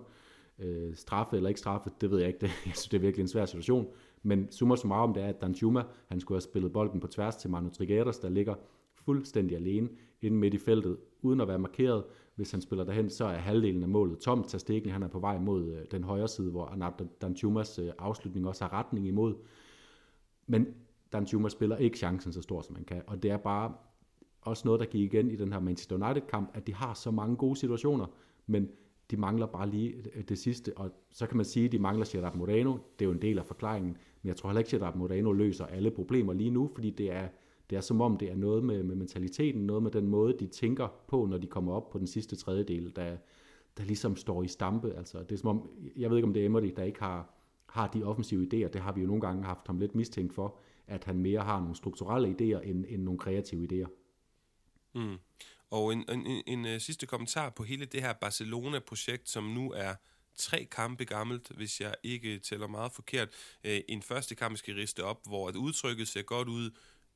Øh, straffe eller ikke straffe, det ved jeg ikke. Det, jeg synes, det er virkelig en svær situation. Men summa summarum, det er, at Danjuma, han skulle have spillet bolden på tværs til Manu Trigueros, der ligger fuldstændig alene inde midt i feltet, uden at være markeret. Hvis han spiller derhen, så er halvdelen af målet tomt. Tastikken, han er på vej mod øh, den højre side, hvor Dan Tumas øh, afslutning også har retning imod. Men Danjuma spiller ikke chancen så stor, som man kan. Og det er bare også noget, der gik igen i den her Manchester United-kamp, at de har så mange gode situationer, men de mangler bare lige øh, det sidste, og så kan man sige, at de mangler Gerard Moreno, det er jo en del af forklaringen, men jeg tror heller ikke, at Gerard Moreno løser alle problemer lige nu, fordi det er, det er som om, det er noget med, med mentaliteten, noget med den måde, de tænker på, når de kommer op på den sidste tredjedel, der, der ligesom står i stampe. Altså, det er som om, jeg ved ikke, om det er Emery, der ikke har, har de offensive idéer. Det har vi jo nogle gange haft ham lidt mistænkt for, at han mere har nogle strukturelle idéer, end, end nogle kreative idéer. Mm. Og en, en, en, en øh, sidste kommentar på hele det her Barcelona-projekt, som nu er tre kampe gammelt, hvis jeg ikke tæller meget forkert. Øh, en første kamp skal riste op, hvor at udtrykket ser godt ud,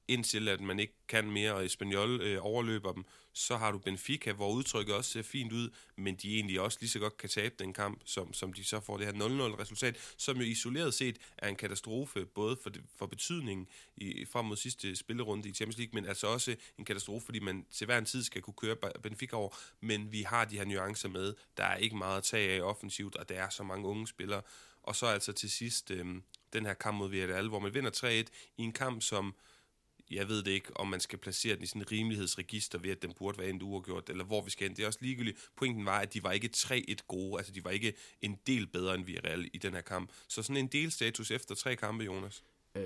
indtil at man ikke kan mere, og Espanyol øh, overløber dem. Så har du Benfica, hvor udtrykket også ser fint ud, men de egentlig også lige så godt kan tabe den kamp, som, som de så får det her 0-0-resultat, som jo isoleret set er en katastrofe, både for, det, for betydningen i, frem mod sidste spillerunde i Champions League, men altså også en katastrofe, fordi man til hver en tid skal kunne køre Benfica over, men vi har de her nuancer med. Der er ikke meget at tage af offensivt, og der er så mange unge spillere. Og så altså til sidst, øh, den her kamp mod Villarreal, hvor man vinder 3-1 i en kamp, som jeg ved det ikke, om man skal placere den i sådan en rimelighedsregister ved, at den burde være endt uafgjort, eller hvor vi skal hen. Det er også ligegyldigt. Pointen var, at de var ikke 3-1 gode, altså de var ikke en del bedre end Villarreal i den her kamp. Så sådan en delstatus efter tre kampe, Jonas. Øh,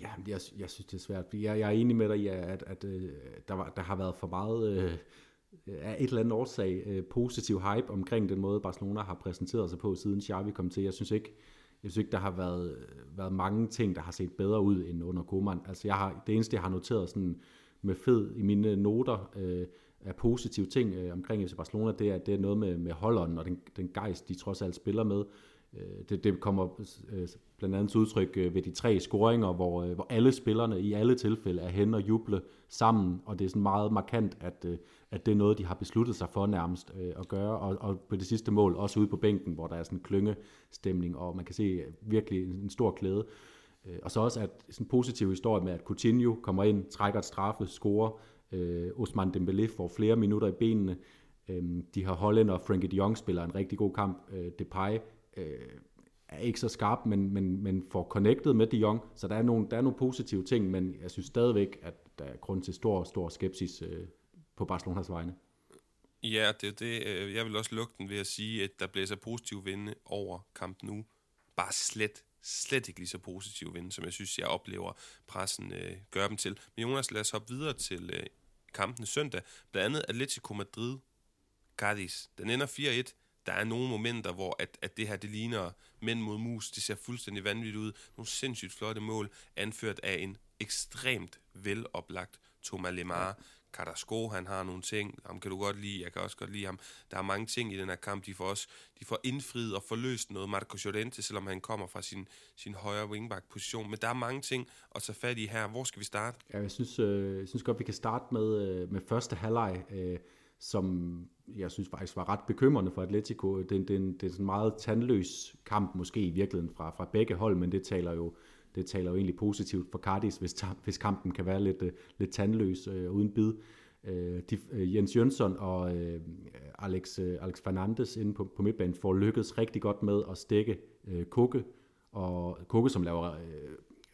ja, jeg, jeg synes, det er svært. Jeg, jeg er enig med dig i, at, at, at øh, der, var, der har været for meget... Øh, af et eller andet årsag øh, positiv hype omkring den måde, Barcelona har præsenteret sig på, siden Xavi kom til. Jeg synes ikke, jeg synes ikke, der har været, været mange ting, der har set bedre ud end under Koeman. Altså jeg har, det eneste, jeg har noteret sådan med fed i mine noter øh, af positive ting øh, omkring FC Barcelona, det er, at det er noget med, med holderen og den, den gejst, de trods alt spiller med. Øh, det, det kommer øh, blandt andet til udtryk øh, ved de tre scoringer, hvor, hvor alle spillerne i alle tilfælde er hen og juble sammen, og det er sådan meget markant, at, at det er noget, de har besluttet sig for nærmest at gøre, og, og på det sidste mål også ude på bænken, hvor der er sådan en klyngestemning, og man kan se virkelig en stor glæde. Og så også at sådan en positiv historie med, at Coutinho kommer ind, trækker et straffe, scorer, øh, Osman Dembélé får flere minutter i benene, øh, de har Holland og Frankie de Jong spiller en rigtig god kamp, øh, Depay øh, er ikke så skarp, men, men, men får connected med de Jong, så der er, nogle, der er nogle positive ting, men jeg synes stadigvæk, at der er grund til stor, stor skepsis øh, på Barcelonas vegne. Ja, det er det. Øh, jeg vil også lukke den ved at sige, at der blæser positiv vinde over kampen nu. Bare slet, slet ikke lige så positiv vinde, som jeg synes, jeg oplever pressen øh, gør dem til. Men Jonas, lad os hoppe videre til øh, kampen søndag. Blandt andet Atletico Madrid, Cadiz. Den ender 4-1 der er nogle momenter, hvor at, at det her, det ligner mænd mod mus. Det ser fuldstændig vanvittigt ud. Nogle sindssygt flotte mål, anført af en ekstremt veloplagt Thomas Lemar. Carrasco, han har nogle ting, ham kan du godt lide, jeg kan også godt lide ham. Der er mange ting i den her kamp, de får også de får indfriet og forløst noget. Marco Llorente, selvom han kommer fra sin, sin højre wingback-position. Men der er mange ting at tage fat i her. Hvor skal vi starte? Ja, jeg synes, øh, jeg synes godt, vi kan starte med, øh, med første halvleg. Øh, som jeg synes faktisk var ret bekymrende for Atletico. Det, det, det, det er en meget tandløs kamp måske i virkeligheden fra, fra begge hold, men det taler jo det taler jo egentlig positivt for Cardis, hvis, hvis kampen kan være lidt, øh, lidt tandløs øh, uden bid. Øh, de, øh, Jens Jønsson og øh, Alex, øh, Alex Fernandes inde på, på midtbanen får lykkedes rigtig godt med at stikke øh, Kukke, og Kukke, som laver øh,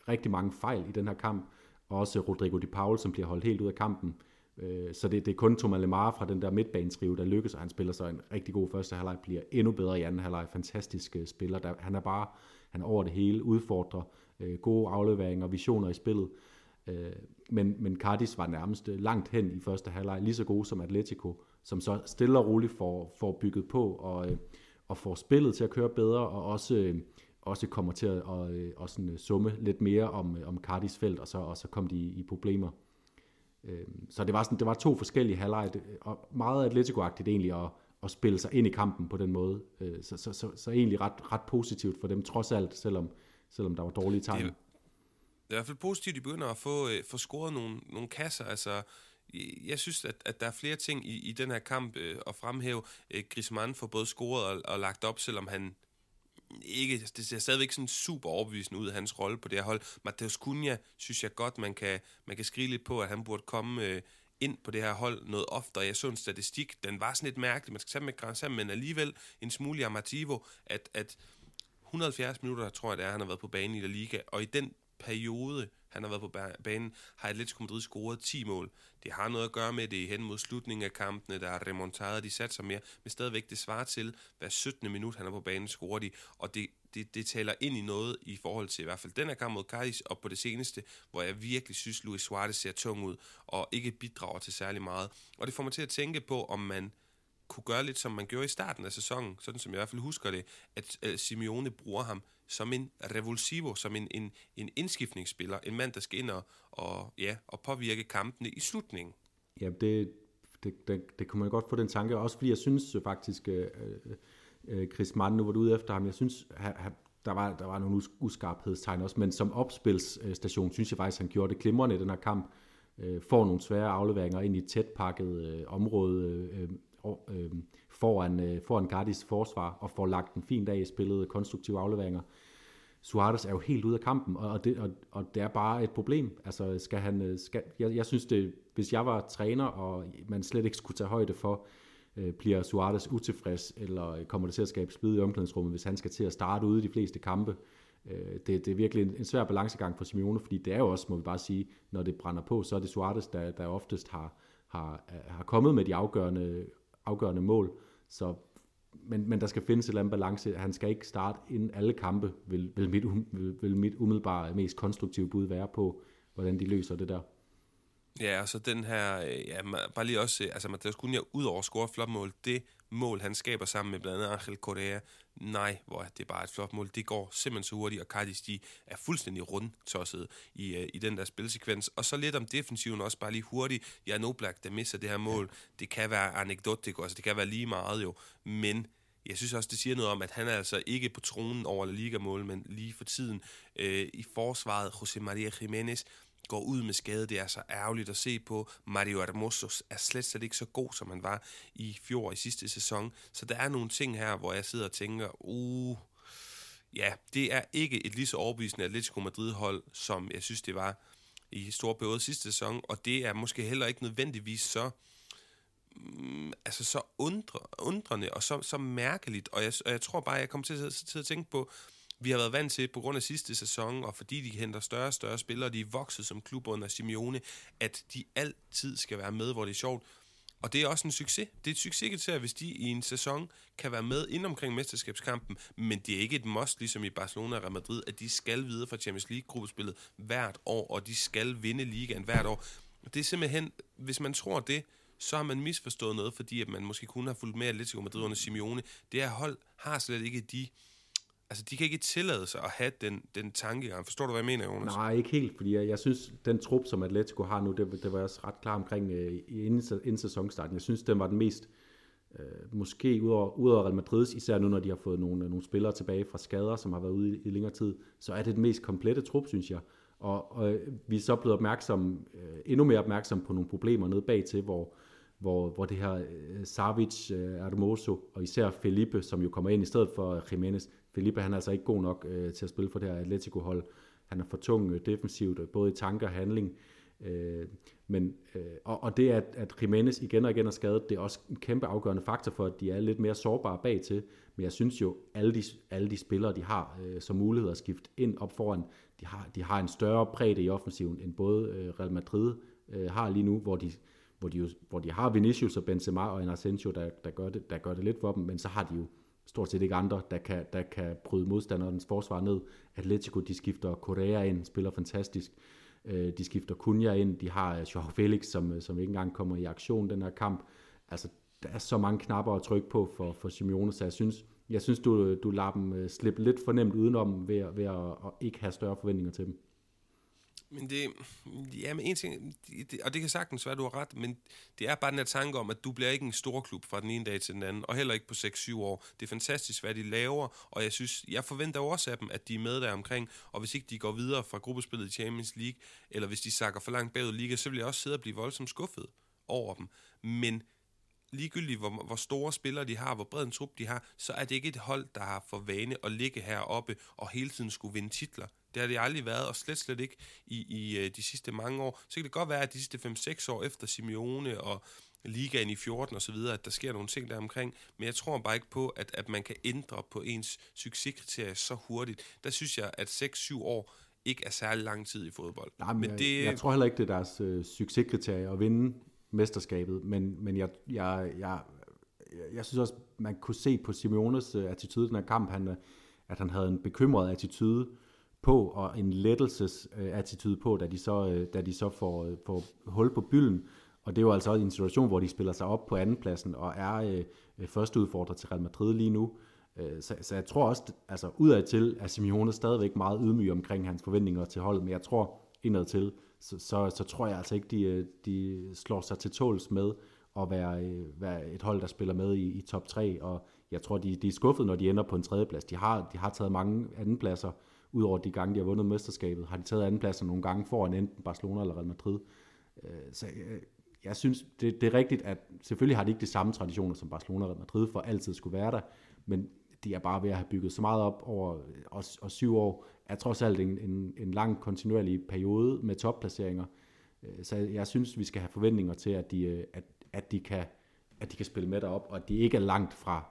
rigtig mange fejl i den her kamp, og også Rodrigo de Paul, som bliver holdt helt ud af kampen. Øh, Øh, så det, det er kun Thomas Lemar fra den der midtbanetrive, der lykkes, og han spiller så en rigtig god første halvleg, bliver endnu bedre i anden halvleg. Fantastisk øh, spiller. Der, han er bare han er over det hele, udfordrer øh, gode afleveringer og visioner i spillet. Øh, men, men Cardis var nærmest øh, langt hen i første halvleg, lige så god som Atletico, som så stille og roligt får, får bygget på og, og får spillet til at køre bedre, og også, også kommer til at og, og sådan, summe lidt mere om, om Cardis felt, og så, og så kom de i, i problemer. Øhm, så det var, sådan, det var to forskellige halvleje, og meget Atletico-agtigt egentlig at, at spille sig ind i kampen på den måde. Øh, så, så, så, så egentlig ret, ret positivt for dem, trods alt, selvom, selvom der var dårlige tegn. Det, det er i hvert fald positivt, at de begynder at få, øh, få scoret nogle, nogle kasser. Altså, jeg synes, at, at der er flere ting i, i den her kamp øh, at fremhæve. Øh, Griezmann får både scoret og, og lagt op, selvom han ikke, det ser stadigvæk sådan super overbevisende ud af hans rolle på det her hold. Mateus Cunha synes jeg godt, man kan, man kan skrive lidt på, at han burde komme øh, ind på det her hold noget oftere. Jeg så en statistik, den var sådan lidt mærkelig, man skal tage med græn men alligevel en smule amativo, at, at 170 minutter, tror jeg det er, han har været på banen i La Liga, og i den periode, han har været på banen, har Atletico Madrid scoret 10 mål. Det har noget at gøre med det hen mod slutningen af kampene, der er remonteret, de sig mere, men stadigvæk det svarer til, hver 17. minut han er på banen, scorer de, og det, det, det taler ind i noget i forhold til i hvert fald den her kamp mod Cardis, og på det seneste, hvor jeg virkelig synes, Luis Suarez ser tung ud, og ikke bidrager til særlig meget. Og det får mig til at tænke på, om man kunne gøre lidt, som man gjorde i starten af sæsonen, sådan som jeg i hvert fald husker det, at øh, Simeone bruger ham som en revulsivo, som en, en, en indskiftningsspiller, en mand, der skal ind og, og, ja, og påvirke kampene i slutningen. Ja, det, det, det, det kunne man godt få den tanke, også fordi jeg synes faktisk, øh, øh, øh Chris Mann, nu var du ude efter ham, jeg synes, der var, der var nogle uskarphedstegn også, men som opspilsstation synes jeg faktisk, han gjorde det glimrende i den her kamp, øh, får nogle svære afleveringer ind i et tæt pakket øh, område, øh, øh øh, foran, øh, foran Cardis forsvar og får lagt en fin dag i spillet konstruktive afleveringer. Suarez er jo helt ude af kampen, og det, og, og det er bare et problem. Altså, skal han, øh, skal, jeg, jeg synes, det, hvis jeg var træner, og man slet ikke skulle tage højde for, øh, bliver Suarez utilfreds, eller kommer det til at skabe splid i omklædningsrummet, hvis han skal til at starte ude i de fleste kampe. Øh, det, det er virkelig en, en svær balancegang for Simeone, fordi det er jo også, må vi bare sige, når det brænder på, så er det Suarez, der, der oftest har, har, har kommet med de afgørende, afgørende mål. Så, men, men der skal findes et eller andet balance. Han skal ikke starte inden alle kampe, vil, vil, mit, vil, vil mit umiddelbare mest konstruktive bud være på, hvordan de løser det der. Ja, og så den her, øh, ja, bare lige også, altså Mateus Cunha, ud over at score flot mål, det mål, han skaber sammen med blandt andet Angel Correa, nej, hvor det er bare et flot mål, det går simpelthen så hurtigt, og Cardis, de er fuldstændig rundtosset i, uh, i den der spilsekvens. Og så lidt om defensiven også, bare lige hurtigt, ja, No Black, der misser det her mål, det kan være anekdotisk, altså det kan være lige meget jo, men jeg synes også, det siger noget om, at han er altså ikke på tronen over La Liga-mål, men lige for tiden øh, i forsvaret, José María Jiménez, går ud med skade. Det er så ærgerligt at se på. Mario Hermoso er slet, slet ikke så god, som han var i fjor i sidste sæson. Så der er nogle ting her, hvor jeg sidder og tænker, uh, ja, det er ikke et lige så overbevisende Atletico Madrid-hold, som jeg synes, det var i store periode sidste sæson, og det er måske heller ikke nødvendigvis så mm, altså så undre, undrende og så, så mærkeligt, og jeg, og jeg tror bare, jeg kommer til, til, til at tænke på, vi har været vant til, på grund af sidste sæson, og fordi de henter større og større spillere, de er vokset som klub under Simeone, at de altid skal være med, hvor det er sjovt. Og det er også en succes. Det er et succeskriterie, hvis de i en sæson kan være med ind omkring mesterskabskampen, men det er ikke et must, ligesom i Barcelona og Real Madrid, at de skal videre fra Champions League-gruppespillet hvert år, og de skal vinde ligaen hvert år. Det er simpelthen, hvis man tror det, så har man misforstået noget, fordi at man måske kunne have fulgt med Atletico Madrid under Simeone. Det her hold har slet ikke de altså, de kan ikke tillade sig at have den, den tankegang. Forstår du, hvad jeg mener, Jonas? Nej, ikke helt, fordi jeg, jeg synes, den trup, som Atletico har nu, det, det var jeg også ret klar omkring øh, inden, inden sæsonstarten. Jeg synes, den var den mest, øh, måske ud over, ud over Real Madrid, især nu, når de har fået nogle, nogle spillere tilbage fra skader, som har været ude i, i længere tid, så er det den mest komplette trup, synes jeg. Og, og øh, vi er så blevet opmærksom, øh, endnu mere opmærksom på nogle problemer nede bag til, hvor, hvor, hvor det her øh, Savic, øh, Hermoso og især Felipe, som jo kommer ind i stedet for øh, Jimenez, Felipe han er altså ikke god nok øh, til at spille for det her Atletico-hold. Han er for tung øh, defensivt, øh, både i tanker og handling. Øh, men, øh, og, og det, at, at Jimenez igen og igen er skadet, det er også en kæmpe afgørende faktor for, at de er lidt mere sårbare bag til. Men jeg synes jo, alle de, alle de spillere, de har øh, som mulighed at skifte ind op foran, de har, de har en større bredde i offensiven, end både øh, Real Madrid øh, har lige nu, hvor de, hvor, de jo, hvor de har Vinicius og Benzema og en Asensio, der, der, gør det, der gør det lidt for dem, men så har de jo stort set ikke andre, der kan, der kan bryde modstanderens forsvar ned. Atletico, de skifter Correa ind, spiller fantastisk. Øh, de skifter Cunha ind, de har øh, Joao Felix, som, øh, som ikke engang kommer i aktion den her kamp. Altså, der er så mange knapper at trykke på for, for Simeone, så jeg synes, jeg synes du, du lader dem øh, slippe lidt for nemt udenom ved, ved at, at ikke have større forventninger til dem. Men det, ja, men en ting, det, og det kan sagtens være, du har ret, men det er bare den her tanke om, at du bliver ikke en stor klub fra den ene dag til den anden, og heller ikke på 6-7 år. Det er fantastisk, hvad de laver, og jeg synes, jeg forventer også af dem, at de er med der omkring, og hvis ikke de går videre fra gruppespillet i Champions League, eller hvis de sakker for langt bagud i Liga, så vil jeg også sidde og blive voldsomt skuffet over dem. Men ligegyldigt hvor, hvor store spillere de har, hvor bred en trup de har, så er det ikke et hold, der har for vane at ligge heroppe og hele tiden skulle vinde titler. Det har det aldrig været, og slet slet ikke i, i øh, de sidste mange år. Så kan det godt være, at de sidste 5-6 år efter Simeone og ligaen i 14 og så videre, at der sker nogle ting der omkring, men jeg tror bare ikke på, at, at man kan ændre på ens succeskriterier så hurtigt. Der synes jeg, at 6-7 år ikke er særlig lang tid i fodbold. Nej, men, men jeg, det... jeg tror heller ikke, det er deres øh, succeskriterie at vinde mesterskabet, men, men jeg, jeg, jeg, jeg synes også, man kunne se på Simeones øh, attitude i den her kamp, han, øh, at han havde en bekymret attitude på, og en lettelses øh, attitude på, da de så, øh, da de så får, øh, får hul på bylden. Og det er jo altså også en situation, hvor de spiller sig op på andenpladsen og er øh, øh første udfordrer til Real Madrid lige nu. Øh, så, så jeg tror også, altså udad til at Simeone stadigvæk meget ydmyg omkring hans forventninger til holdet, men jeg tror indad til, så, så, så tror jeg altså ikke, de, øh, de slår sig til tåls med at være, øh, være et hold, der spiller med i, i top 3, og jeg tror, de, de er skuffet, når de ender på en tredjeplads. De har, de har taget mange andenpladser, udover de gange, de har vundet mesterskabet, har de taget andenpladser nogle gange foran enten Barcelona eller Real Madrid. Øh, så jeg synes, det, det er rigtigt, at selvfølgelig har de ikke de samme traditioner som Barcelona og Real Madrid for altid skulle være der, men de er bare ved at have bygget så meget op over øh, og, og syv år, er trods alt en, en, en lang kontinuerlig periode med topplaceringer. Øh, så jeg synes, vi skal have forventninger til, at de, at, at de, kan, at de kan spille med derop, og at de ikke er langt fra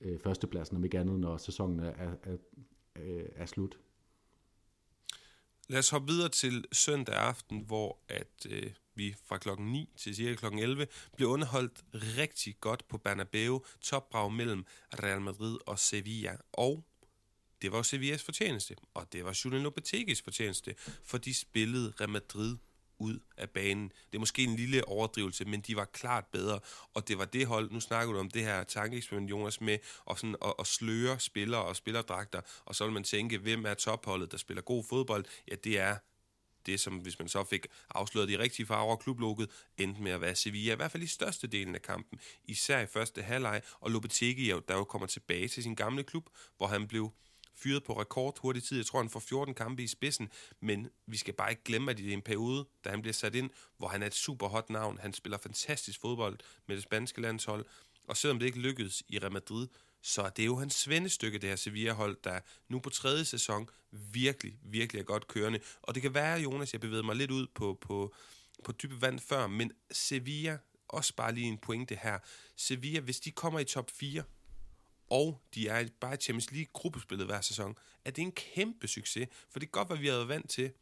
øh, førstepladsen, om ikke andet, når sæsonen er, er, er, er slut. Lad os hoppe videre til søndag aften, hvor at øh, vi fra klokken 9 til cirka klokken 11 blev underholdt rigtig godt på Bernabeu, topbrag mellem Real Madrid og Sevilla. Og det var Sevillas fortjeneste, og det var Julian Lopetegis fortjeneste, for de spillede Real Madrid ud af banen. Det er måske en lille overdrivelse, men de var klart bedre, og det var det hold, nu snakker du om det her tankeeksperiment, Jonas, med at, sådan, at, at sløre spillere og spillerdragter, og så vil man tænke, hvem er topholdet, der spiller god fodbold? Ja, det er det, som hvis man så fik afsløret de rigtige farver og klubloget, endte med at være Sevilla, i hvert fald i største delen af kampen, især i første halvleg, og Lopetegi, der jo kommer tilbage til sin gamle klub, hvor han blev fyret på rekord hurtig tid. Jeg tror, han får 14 kampe i spidsen, men vi skal bare ikke glemme, at det er en periode, da han bliver sat ind, hvor han er et super hot navn. Han spiller fantastisk fodbold med det spanske landshold, og selvom det ikke lykkedes i Real Madrid, så er det jo hans svendestykke, det her Sevilla-hold, der nu på tredje sæson virkelig, virkelig er godt kørende. Og det kan være, Jonas, jeg bevægede mig lidt ud på, på, på dybe vand før, men Sevilla, også bare lige en pointe her. Sevilla, hvis de kommer i top 4, og de er bare i Champions League-gruppespillet hver sæson, at det er en kæmpe succes. For det er godt, hvad vi har været vant til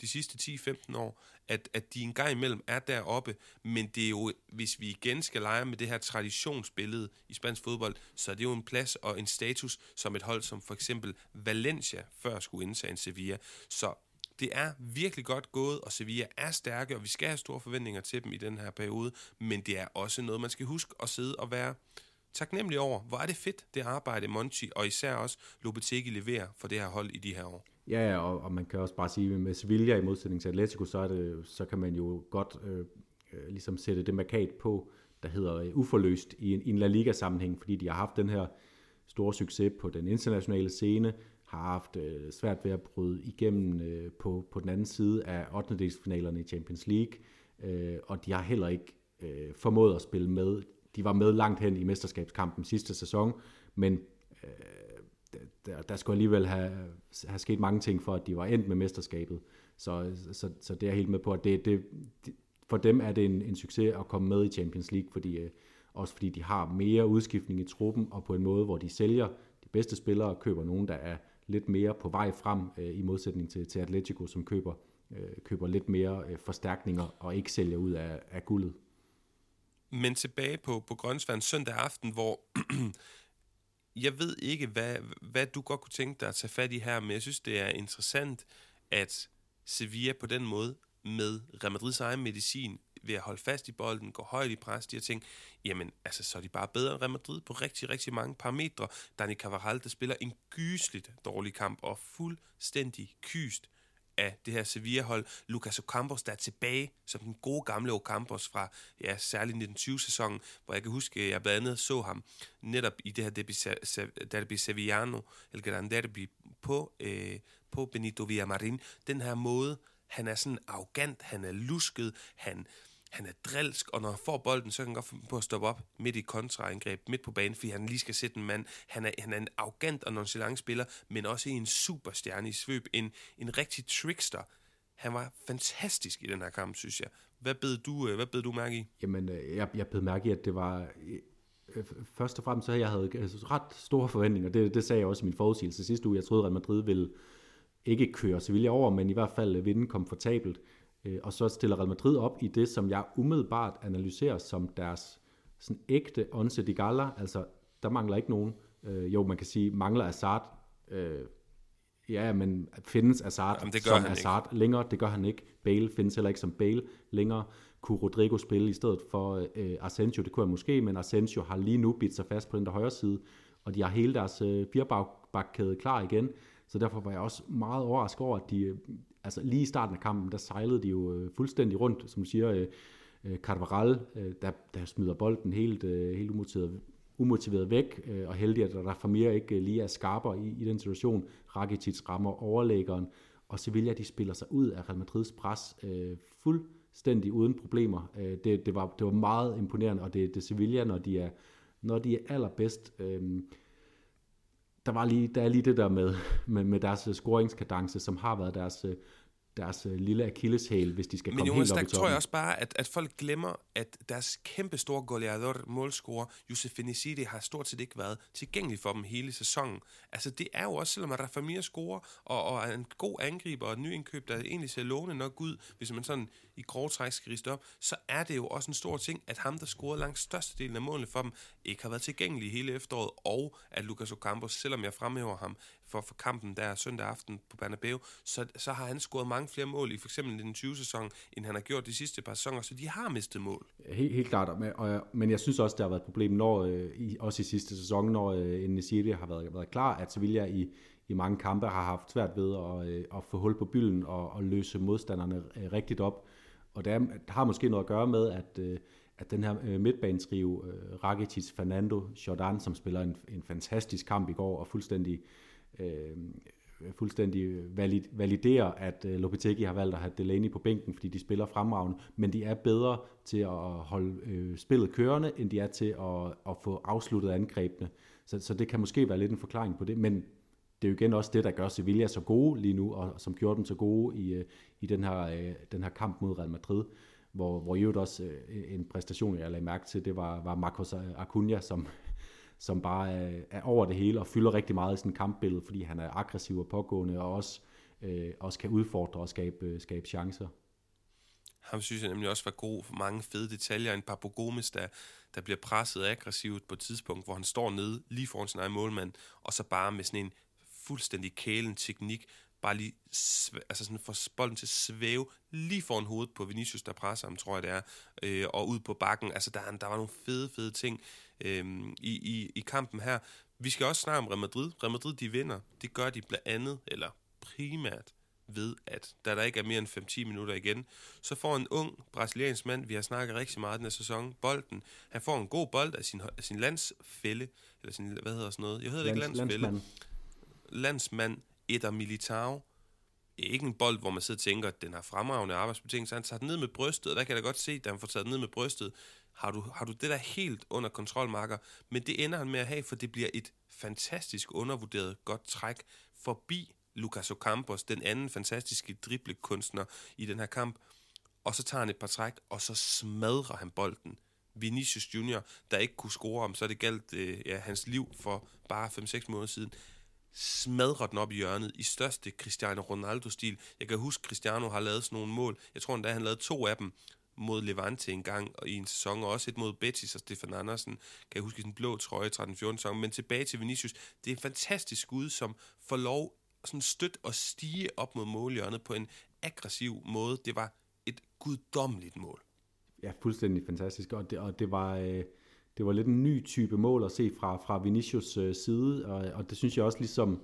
de sidste 10-15 år, at, at de en gang imellem er deroppe, men det er jo, hvis vi igen skal lege med det her traditionsbillede i spansk fodbold, så er det jo en plads og en status som et hold som for eksempel Valencia før skulle indtage en Sevilla. Så det er virkelig godt gået, og Sevilla er stærke, og vi skal have store forventninger til dem i den her periode, men det er også noget, man skal huske at sidde og være taknemmelig over, hvor er det fedt, det arbejde Monchi og især også Lopetegi leverer for det her hold i de her år. Ja, og, og man kan også bare sige, at med Sevilla i modsætning til Atletico, så, er det, så kan man jo godt øh, øh, ligesom sætte det markat på, der hedder øh, uforløst i en, i en La Liga-sammenhæng, fordi de har haft den her store succes på den internationale scene, har haft øh, svært ved at bryde igennem øh, på, på den anden side af 8. i Champions League, øh, og de har heller ikke øh, formået at spille med de var med langt hen i mesterskabskampen sidste sæson, men øh, der, der skulle alligevel have, have sket mange ting for, at de var endt med mesterskabet. Så, så, så det er jeg helt med på, at det, det, for dem er det en, en succes at komme med i Champions League, fordi, øh, også fordi de har mere udskiftning i truppen, og på en måde, hvor de sælger de bedste spillere og køber nogen, der er lidt mere på vej frem, øh, i modsætning til, til Atletico, som køber, øh, køber lidt mere øh, forstærkninger og ikke sælger ud af, af guldet. Men tilbage på, på Grønsvand søndag aften, hvor jeg ved ikke, hvad, hvad du godt kunne tænke dig at tage fat i her, men jeg synes, det er interessant, at Sevilla på den måde med Real Madrids egen medicin ved at holde fast i bolden, gå højt i pres, de har tænkt, jamen, altså, så er de bare bedre end Real Madrid på rigtig, rigtig mange parametre. Dani Carvajal, der spiller en gysligt dårlig kamp og fuldstændig kyst af det her Sevilla-hold. Lucas Ocampos, der er tilbage som den gode gamle Ocampos fra ja, særligt 1920-sæsonen, hvor jeg kan huske, at jeg blandt andet så ham netop i det her derby, derby Sevillano, eller Gran Derby, på, øh, på Benito Villamarin. Den her måde, han er sådan arrogant, han er lusket, han han er drilsk, og når han får bolden, så kan han godt finde på at stoppe op midt i kontraangreb, midt på banen, fordi han lige skal sætte en mand. Han er, han er en arrogant og nonchalant spiller, men også en superstjerne i svøb, en, en rigtig trickster. Han var fantastisk i den her kamp, synes jeg. Hvad bed du, øh, hvad bed du mærke i? Jamen, øh, jeg, jeg bed mærke i, at det var... Øh, først og fremmest så jeg havde altså, ret store forventninger. Det, det sagde jeg også i min forudsigelse sidste uge. Jeg troede, at Madrid ville ikke køre Sevilla over, men i hvert fald vinde komfortabelt. Øh, og så stiller Real Madrid op i det, som jeg umiddelbart analyserer som deres sådan ægte onse de gala. Altså, der mangler ikke nogen. Øh, jo, man kan sige, mangler Assad. Øh, ja, men findes Assad Jamen, det gør som Assad ikke. længere? Det gør han ikke. Bale findes heller ikke som Bale længere. Kunne Rodrigo spille i stedet for øh, Asensio? Det kunne jeg måske, men Asensio har lige nu bidt sig fast på den der højre side, og de har hele deres øh, firebakkæde klar igen. Så derfor var jeg også meget overrasket over, at de altså lige i starten af kampen, der sejlede de jo øh, fuldstændig rundt, som du siger, øh, øh Carvaral, øh, der, der smider bolden helt, øh, helt umotiveret, umotiveret væk, øh, og heldig, at der mere ikke øh, lige er skarper i, i den situation. Rakitic rammer overlæggeren, og Sevilla, de spiller sig ud af Real Madrids pres øh, fuldstændig uden problemer. Øh, det, det, var, det var meget imponerende, og det, det Sevilla, når de er, når de er allerbedst, øh, der, var lige, der er lige det der med, med, med deres scoringskadence, som har været deres øh, deres øh, lille akilleshæl, hvis de skal Men komme Jonas, helt op i toppen. tror jeg også bare, at, at folk glemmer, at deres kæmpe store goleador, målscorer, Youssef Fenicidi, har stort set ikke været tilgængelig for dem hele sæsonen. Altså det er jo også, selvom at Rafamir scorer, og, og er en god angriber, og et nyindkøb, der egentlig ser lovende nok ud, hvis man sådan i grove træk skal riste op, så er det jo også en stor ting, at ham, der scorede langt størstedelen af målene for dem, ikke har været tilgængelig hele efteråret, og at Lucas Ocampos, selvom jeg fremhæver ham for, for kampen der søndag aften på Bernabeu, så, så har han scoret mange flere mål i for eksempel den 20. sæson, end han har gjort de sidste par sæsoner, så de har mistet mål. Helt, helt klart, men, og, men jeg synes også, det har været et problem, når, øh, i, også i sidste sæson, når øh, Nesiri har været, været klar, at Sevilla i, i mange kampe har haft svært ved at, øh, at få hul på bylden og, og løse modstanderne øh, rigtigt op. Og det, er, det har måske noget at gøre med, at, øh, at den her øh, midtbanetrio, øh, Rakitic, Fernando, Jordan, som spiller en, en fantastisk kamp i går og fuldstændig øh, fuldstændig valid, validerer, at øh, har valgt at have Delaney på bænken, fordi de spiller fremragende, men de er bedre til at holde øh, spillet kørende, end de er til at, at få afsluttet angrebene. Så, så det kan måske være lidt en forklaring på det, men det er jo igen også det, der gør Sevilla så gode lige nu, og som gjorde dem så gode i, øh, i den, her, øh, den her kamp mod Real Madrid, hvor, hvor i øvrigt også øh, en præstation, jeg lagde mærke til, det var, var Marcos Acuna, som, som bare er, er over det hele og fylder rigtig meget i sin kampbillede, fordi han er aggressiv og pågående, og også, øh, også kan udfordre og skabe, øh, skabe chancer. Ham synes jeg nemlig også var god for mange fede detaljer. En Papo Gomes, der, der bliver presset aggressivt på et tidspunkt, hvor han står nede lige foran sin egen målmand, og så bare med sådan en fuldstændig kælen teknik, bare lige altså sådan får bolden til at svæve lige foran hovedet på Vinicius, der presser ham, tror jeg det er, øh, og ud på bakken. Altså der, der var nogle fede, fede ting øh, i, i, i kampen her. Vi skal også snakke om Real Madrid. Real Madrid, de vinder. Det gør de blandt andet, eller primært, ved at, da der ikke er mere end 5-10 minutter igen, så får en ung brasiliansk mand, vi har snakket rigtig meget den her sæson, bolden. Han får en god bold af sin, af sin landsfælde, eller sin, hvad hedder sådan noget? Jeg hedder Lands, ikke landsfælde. Landsmand. Landsmand Eder Militao. Ikke en bold, hvor man sidder og tænker, at den har fremragende arbejdsbetingelser. Han tager den ned med brystet, og der kan jeg da godt se, at han får taget den ned med brystet. Har du, har du det der helt under kontrol, Marker? Men det ender han med at have, for det bliver et fantastisk undervurderet godt træk forbi Lucas Ocampos, den anden fantastiske driblekunstner i den her kamp. Og så tager han et par træk, og så smadrer han bolden. Vinicius Junior, der ikke kunne score om, så det galt øh, ja, hans liv for bare 5-6 måneder siden smadrer den op i hjørnet i største Cristiano Ronaldo-stil. Jeg kan huske, Cristiano har lavet sådan nogle mål. Jeg tror endda, han lavede to af dem mod Levante en gang og i en sæson, og også et mod Betis og Stefan Andersen, kan jeg huske i den blå trøje 13-14 sæson. Men tilbage til Vinicius, det er en fantastisk skud, som får lov sådan støt og stige op mod målhjørnet på en aggressiv måde. Det var et guddommeligt mål. Ja, fuldstændig fantastisk, og det, og det var... Øh det var lidt en ny type mål at se fra, fra Vinicius øh, side, og, og det synes jeg også ligesom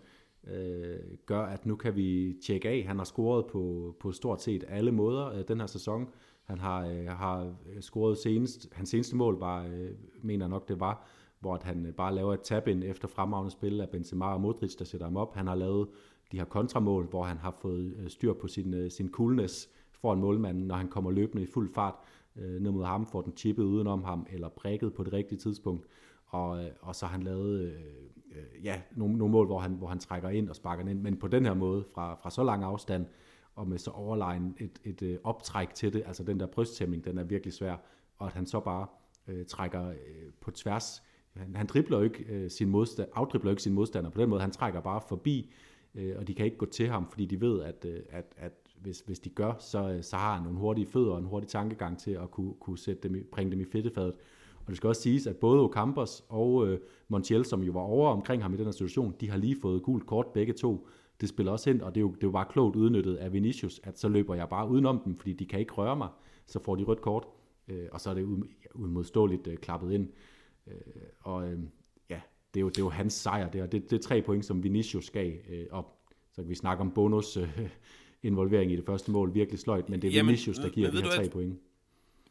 øh, gør, at nu kan vi tjekke af. Han har scoret på, på stort set alle måder øh, den her sæson. Han har, øh, har øh, scoret senest, hans seneste mål var, øh, mener nok det var, hvor han øh, bare laver et tab-in efter fremragende spil af Benzema og Modric, der sætter ham op. Han har lavet de her kontramål, hvor han har fået styr på sin, sin coolness foran målmanden, når han kommer løbende i fuld fart øh, ned mod ham, får den chippet udenom ham, eller prikket på det rigtige tidspunkt, og, øh, og så har han lavet øh, øh, ja, nogle, nogle mål, hvor han, hvor han trækker ind og sparker ind, men på den her måde, fra, fra så lang afstand, og med så overlegen et, et, et optræk til det, altså den der brysttæmning, den er virkelig svær, og at han så bare øh, trækker øh, på tværs, han, han dribler jo ikke øh, sin modstand, afdribler ikke sin modstander på den måde, han trækker bare forbi, øh, og de kan ikke gå til ham, fordi de ved, at, øh, at, at hvis, hvis de gør, så, øh, så har han nogle hurtige fødder og en hurtig tankegang til at kunne, kunne sætte dem i, bringe dem i fedtefadet. Og det skal også siges, at både Ocampos og øh, Montiel, som jo var over omkring ham i den her situation, de har lige fået gult kort begge to. Det spiller også ind, og det er jo, det er jo bare klogt udnyttet af Vinicius, at så løber jeg bare udenom dem, fordi de kan ikke røre mig. Så får de rødt kort, øh, og så er det udmodståeligt øh, klappet ind. Øh, og øh, det er, jo, det er jo hans sejr der. Det, det er tre point, som Vinicius gav, øh, og så kan vi snakke om bonus øh, involvering i det første mål virkelig sløjt, men det er Jamen, Vinicius, der giver de her tre point.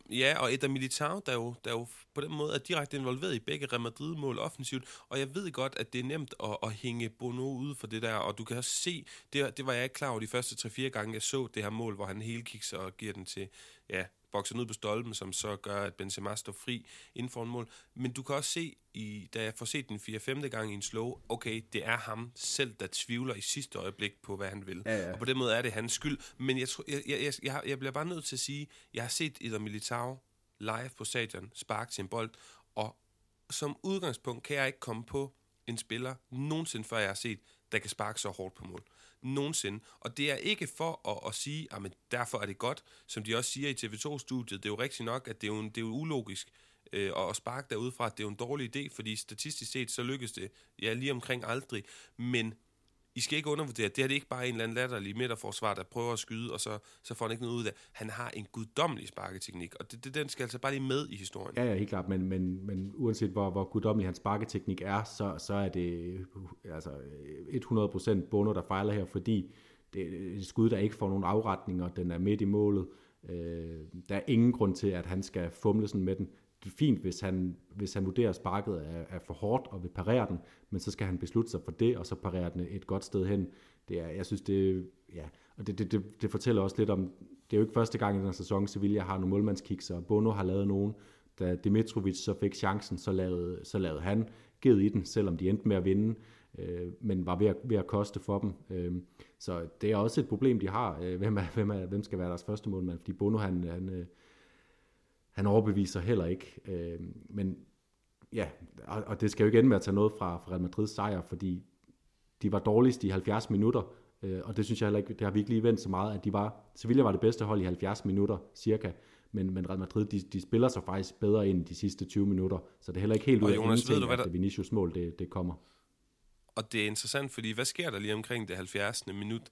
Ja, og Eder Militao, der jo, der jo på den måde er direkte involveret i begge Real Madrid-mål offensivt, og jeg ved godt, at det er nemt at, at hænge Bono ud for det der, og du kan også se, det, det var jeg ikke klar over de første 3-4 gange, jeg så det her mål, hvor han hele kigger og giver den til, ja, bokser ned på stolpen, som så gør, at Benzema står fri inden for en mål. Men du kan også se, i, da jeg får set den 4-5. gang i en slow, okay, det er ham selv, der tvivler i sidste øjeblik på, hvad han vil. Ja, ja. Og på den måde er det hans skyld. Men jeg, tror, jeg, jeg, jeg, jeg, bliver bare nødt til at sige, jeg har set Eder Militao live på stadion sparke en bold, og som udgangspunkt kan jeg ikke komme på en spiller nogensinde før jeg har set, der kan sparke så hårdt på mål. Nogensinde. Og det er ikke for at, at sige, at derfor er det godt, som de også siger i TV2-studiet. Det er jo rigtigt nok, at det er jo, det er jo ulogisk øh, at sparke derudfra, at det er jo en dårlig idé, fordi statistisk set, så lykkes det ja, lige omkring aldrig. Men i skal ikke undervurdere, det er det ikke bare en eller anden latterlig midterforsvar, der prøver at skyde, og så, så får han ikke noget ud af. Han har en guddommelig sparketeknik, og det, det, den skal altså bare lige med i historien. Ja, ja, helt klart, men, men, men uanset hvor, hvor guddommelig hans sparketeknik er, så, så er det altså 100% Bono, der fejler her, fordi det er et skud, der ikke får nogen afretning, og den er midt i målet. Øh, der er ingen grund til, at han skal fumle sådan med den fint, hvis han, hvis han vurderer, at sparket er, er for hårdt og vil parere den, men så skal han beslutte sig for det, og så parere den et godt sted hen. Det er, jeg synes, det, ja, og det, det, det, det fortæller også lidt om, det er jo ikke første gang i den her sæson, Sevilla har nogle målmandskiks, og Bono har lavet nogen. Da Dimitrovic så fik chancen, så lavede, så lavede han givet i den, selvom de endte med at vinde, øh, men var ved at, ved at koste for dem. Øh, så det er også et problem, de har. Øh, hvem, er, hvem, er, hvem skal være deres første målmand? Fordi Bono, han, han øh, han overbeviser heller ikke. Øh, men ja, og, og det skal jo ikke ende med at tage noget fra, fra Real Madrids sejr, fordi de var dårligst i 70 minutter, øh, og det synes jeg heller ikke, det har vi ikke lige vendt så meget, at de var, Sevilla var det bedste hold i 70 minutter cirka, men, men Real Madrid, de, de spiller sig faktisk bedre ind de sidste 20 minutter, så det er heller ikke helt ud af Jonas, ved du, hvad der... at Vinicius mål, det, det kommer. Og det er interessant, fordi hvad sker der lige omkring det 70. minut?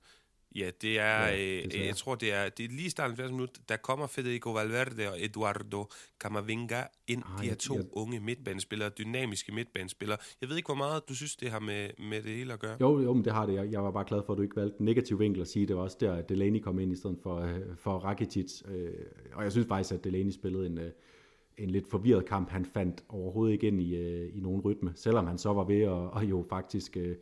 Ja, det er, ja, øh, jeg tror, det er, det er lige starten 70 minutter, der kommer Federico Valverde og Eduardo Camavinga ind, ah, de her to ja. unge midtbanespillere, dynamiske midtbanespillere. Jeg ved ikke, hvor meget du synes, det har med, med det hele at gøre. Jo, jo, men det har det. Jeg, jeg var bare glad for, at du ikke valgte negativ vinkel at sige, det var også der, at Delaney kom ind i stedet for, øh, for Rakitic. Øh, og jeg synes faktisk, at Delaney spillede en, en lidt forvirret kamp. Han fandt overhovedet ikke ind i, i nogen rytme, selvom han så var ved at og jo faktisk øh,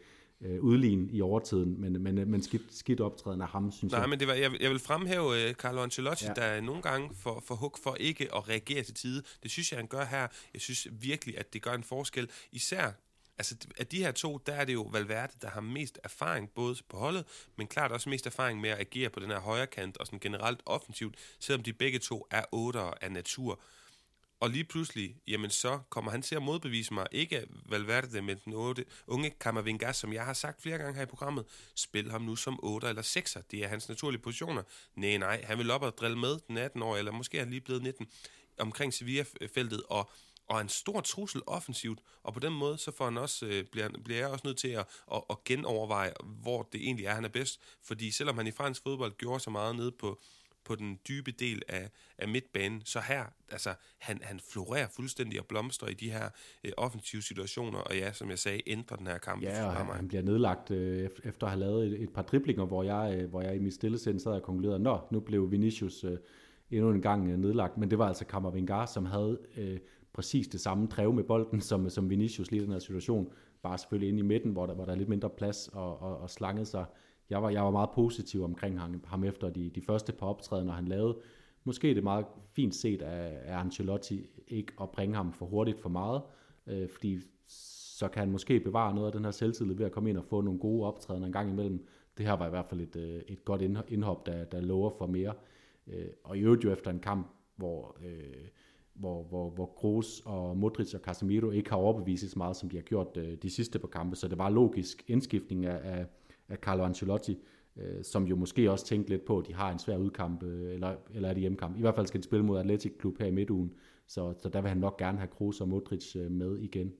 udligne i overtiden, men, men, men skidt, skidt optræden af ham, synes Nej, jeg. men det var, jeg, jeg vil fremhæve uh, Carlo Ancelotti, ja. der nogle gange får for hug for ikke at reagere til tide. Det synes jeg, han gør her. Jeg synes virkelig, at det gør en forskel. Især Altså, af de her to, der er det jo Valverde, der har mest erfaring, både på holdet, men klart også mest erfaring med at agere på den her højre kant, og sådan generelt offensivt, selvom de begge to er otter af natur. Og lige pludselig, jamen så kommer han til at modbevise mig, ikke Valverde, men den 8, unge Kammervinga, som jeg har sagt flere gange her i programmet, spil ham nu som 8 eller 6'er. Det er hans naturlige positioner. Nej, nej, han vil op og drille med den 18 år, eller måske er han lige blevet 19, omkring Sevilla-feltet, og og en stor trussel offensivt, og på den måde så får han også, øh, bliver, bliver jeg også nødt til at, at, at genoverveje, hvor det egentlig er, han er bedst. Fordi selvom han i fransk fodbold gjorde så meget nede på, på den dybe del af, af midtbanen. Så her, altså, han, han florerer fuldstændig og blomstrer i de her øh, offensive situationer, og ja, som jeg sagde, ændrer den her kamp. Ja, og han, han bliver nedlagt øh, efter at have lavet et, et par driblinger, hvor jeg, øh, hvor jeg i mit stille sind sad og konkluderede, nå, nu blev Vinicius øh, endnu en gang øh, nedlagt, men det var altså Kammervengar, som havde øh, præcis det samme drev med bolden, som, som Vinicius lige i den her situation, bare selvfølgelig inde i midten, hvor der, hvor der er lidt mindre plads og, og, og slangede sig jeg var, jeg var meget positiv omkring ham, ham efter de, de første par optrædener, han lavede. Måske det er meget fint set af, af Ancelotti ikke at bringe ham for hurtigt for meget, øh, fordi så kan han måske bevare noget af den her selvtillid ved at komme ind og få nogle gode optrædener en gang imellem. Det her var i hvert fald et, øh, et godt indhop, der, der lover for mere. Øh, og i øvrigt jo efter en kamp, hvor, øh, hvor, hvor, hvor Kroos og Modric og Casemiro ikke har overbevist så meget, som de har gjort øh, de sidste par kampe. Så det var logisk indskiftning af, af af Carlo Ancelotti, øh, som jo måske også tænkte lidt på, at de har en svær udkamp, øh, eller, eller er det hjemmekamp. I hvert fald skal de spille mod Atletic Klub her i midtugen, så, så der vil han nok gerne have Kroos og Modric øh, med igen.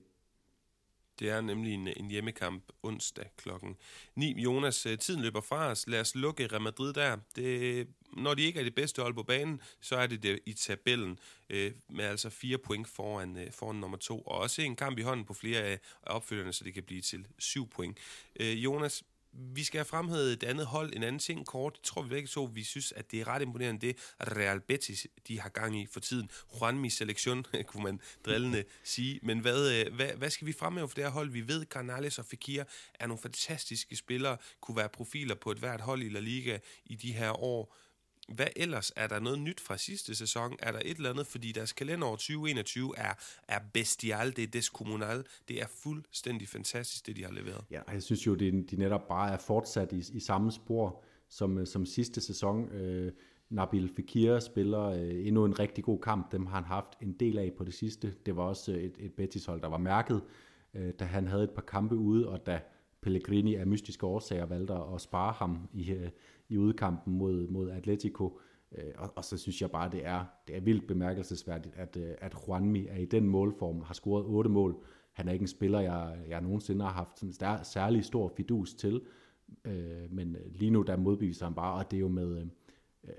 Det er nemlig en, en hjemmekamp onsdag klokken 9. Jonas, øh, tiden løber fra os. Lad os lukke Real Madrid der. Det, når de ikke er det bedste hold på banen, så er det det i tabellen øh, med altså fire point foran, øh, foran nummer to. Og også en kamp i hånden på flere af opfølgerne, så det kan blive til syv point. Øh, Jonas, vi skal have fremhævet et andet hold, en anden ting kort. Det tror vi begge to, vi synes, at det er ret imponerende, det Real Betis, de har gang i for tiden. Juanmi selektion, kunne man drillende sige. Men hvad, øh, hvad, hvad skal vi fremhæve for det her hold? Vi ved, Canales og Fekir er nogle fantastiske spillere, kunne være profiler på et hvert hold i La Liga i de her år hvad ellers? Er der noget nyt fra sidste sæson? Er der et eller andet? Fordi deres kalenderår 2021 er, er bestial, det er deskommunal. Det er fuldstændig fantastisk, det de har leveret. Ja, jeg synes jo, det, de netop bare er fortsat i, i samme spor som, øh, som sidste sæson. Øh, Nabil Fekir spiller øh, endnu en rigtig god kamp. Dem har han haft en del af på det sidste. Det var også et, et Betis-hold, der var mærket, øh, da han havde et par kampe ude, og da Pellegrini af mystiske årsager valgte at spare ham i, øh, i udkampen mod, mod Atletico. Øh, og, og så synes jeg bare, det er, det er vildt bemærkelsesværdigt, at, øh, at Juanmi er i den målform, har scoret otte mål. Han er ikke en spiller, jeg, jeg nogensinde har haft sådan stær, særlig stor fidus til, øh, men øh, lige nu der modbeviser han bare, og det er jo med, øh, øh,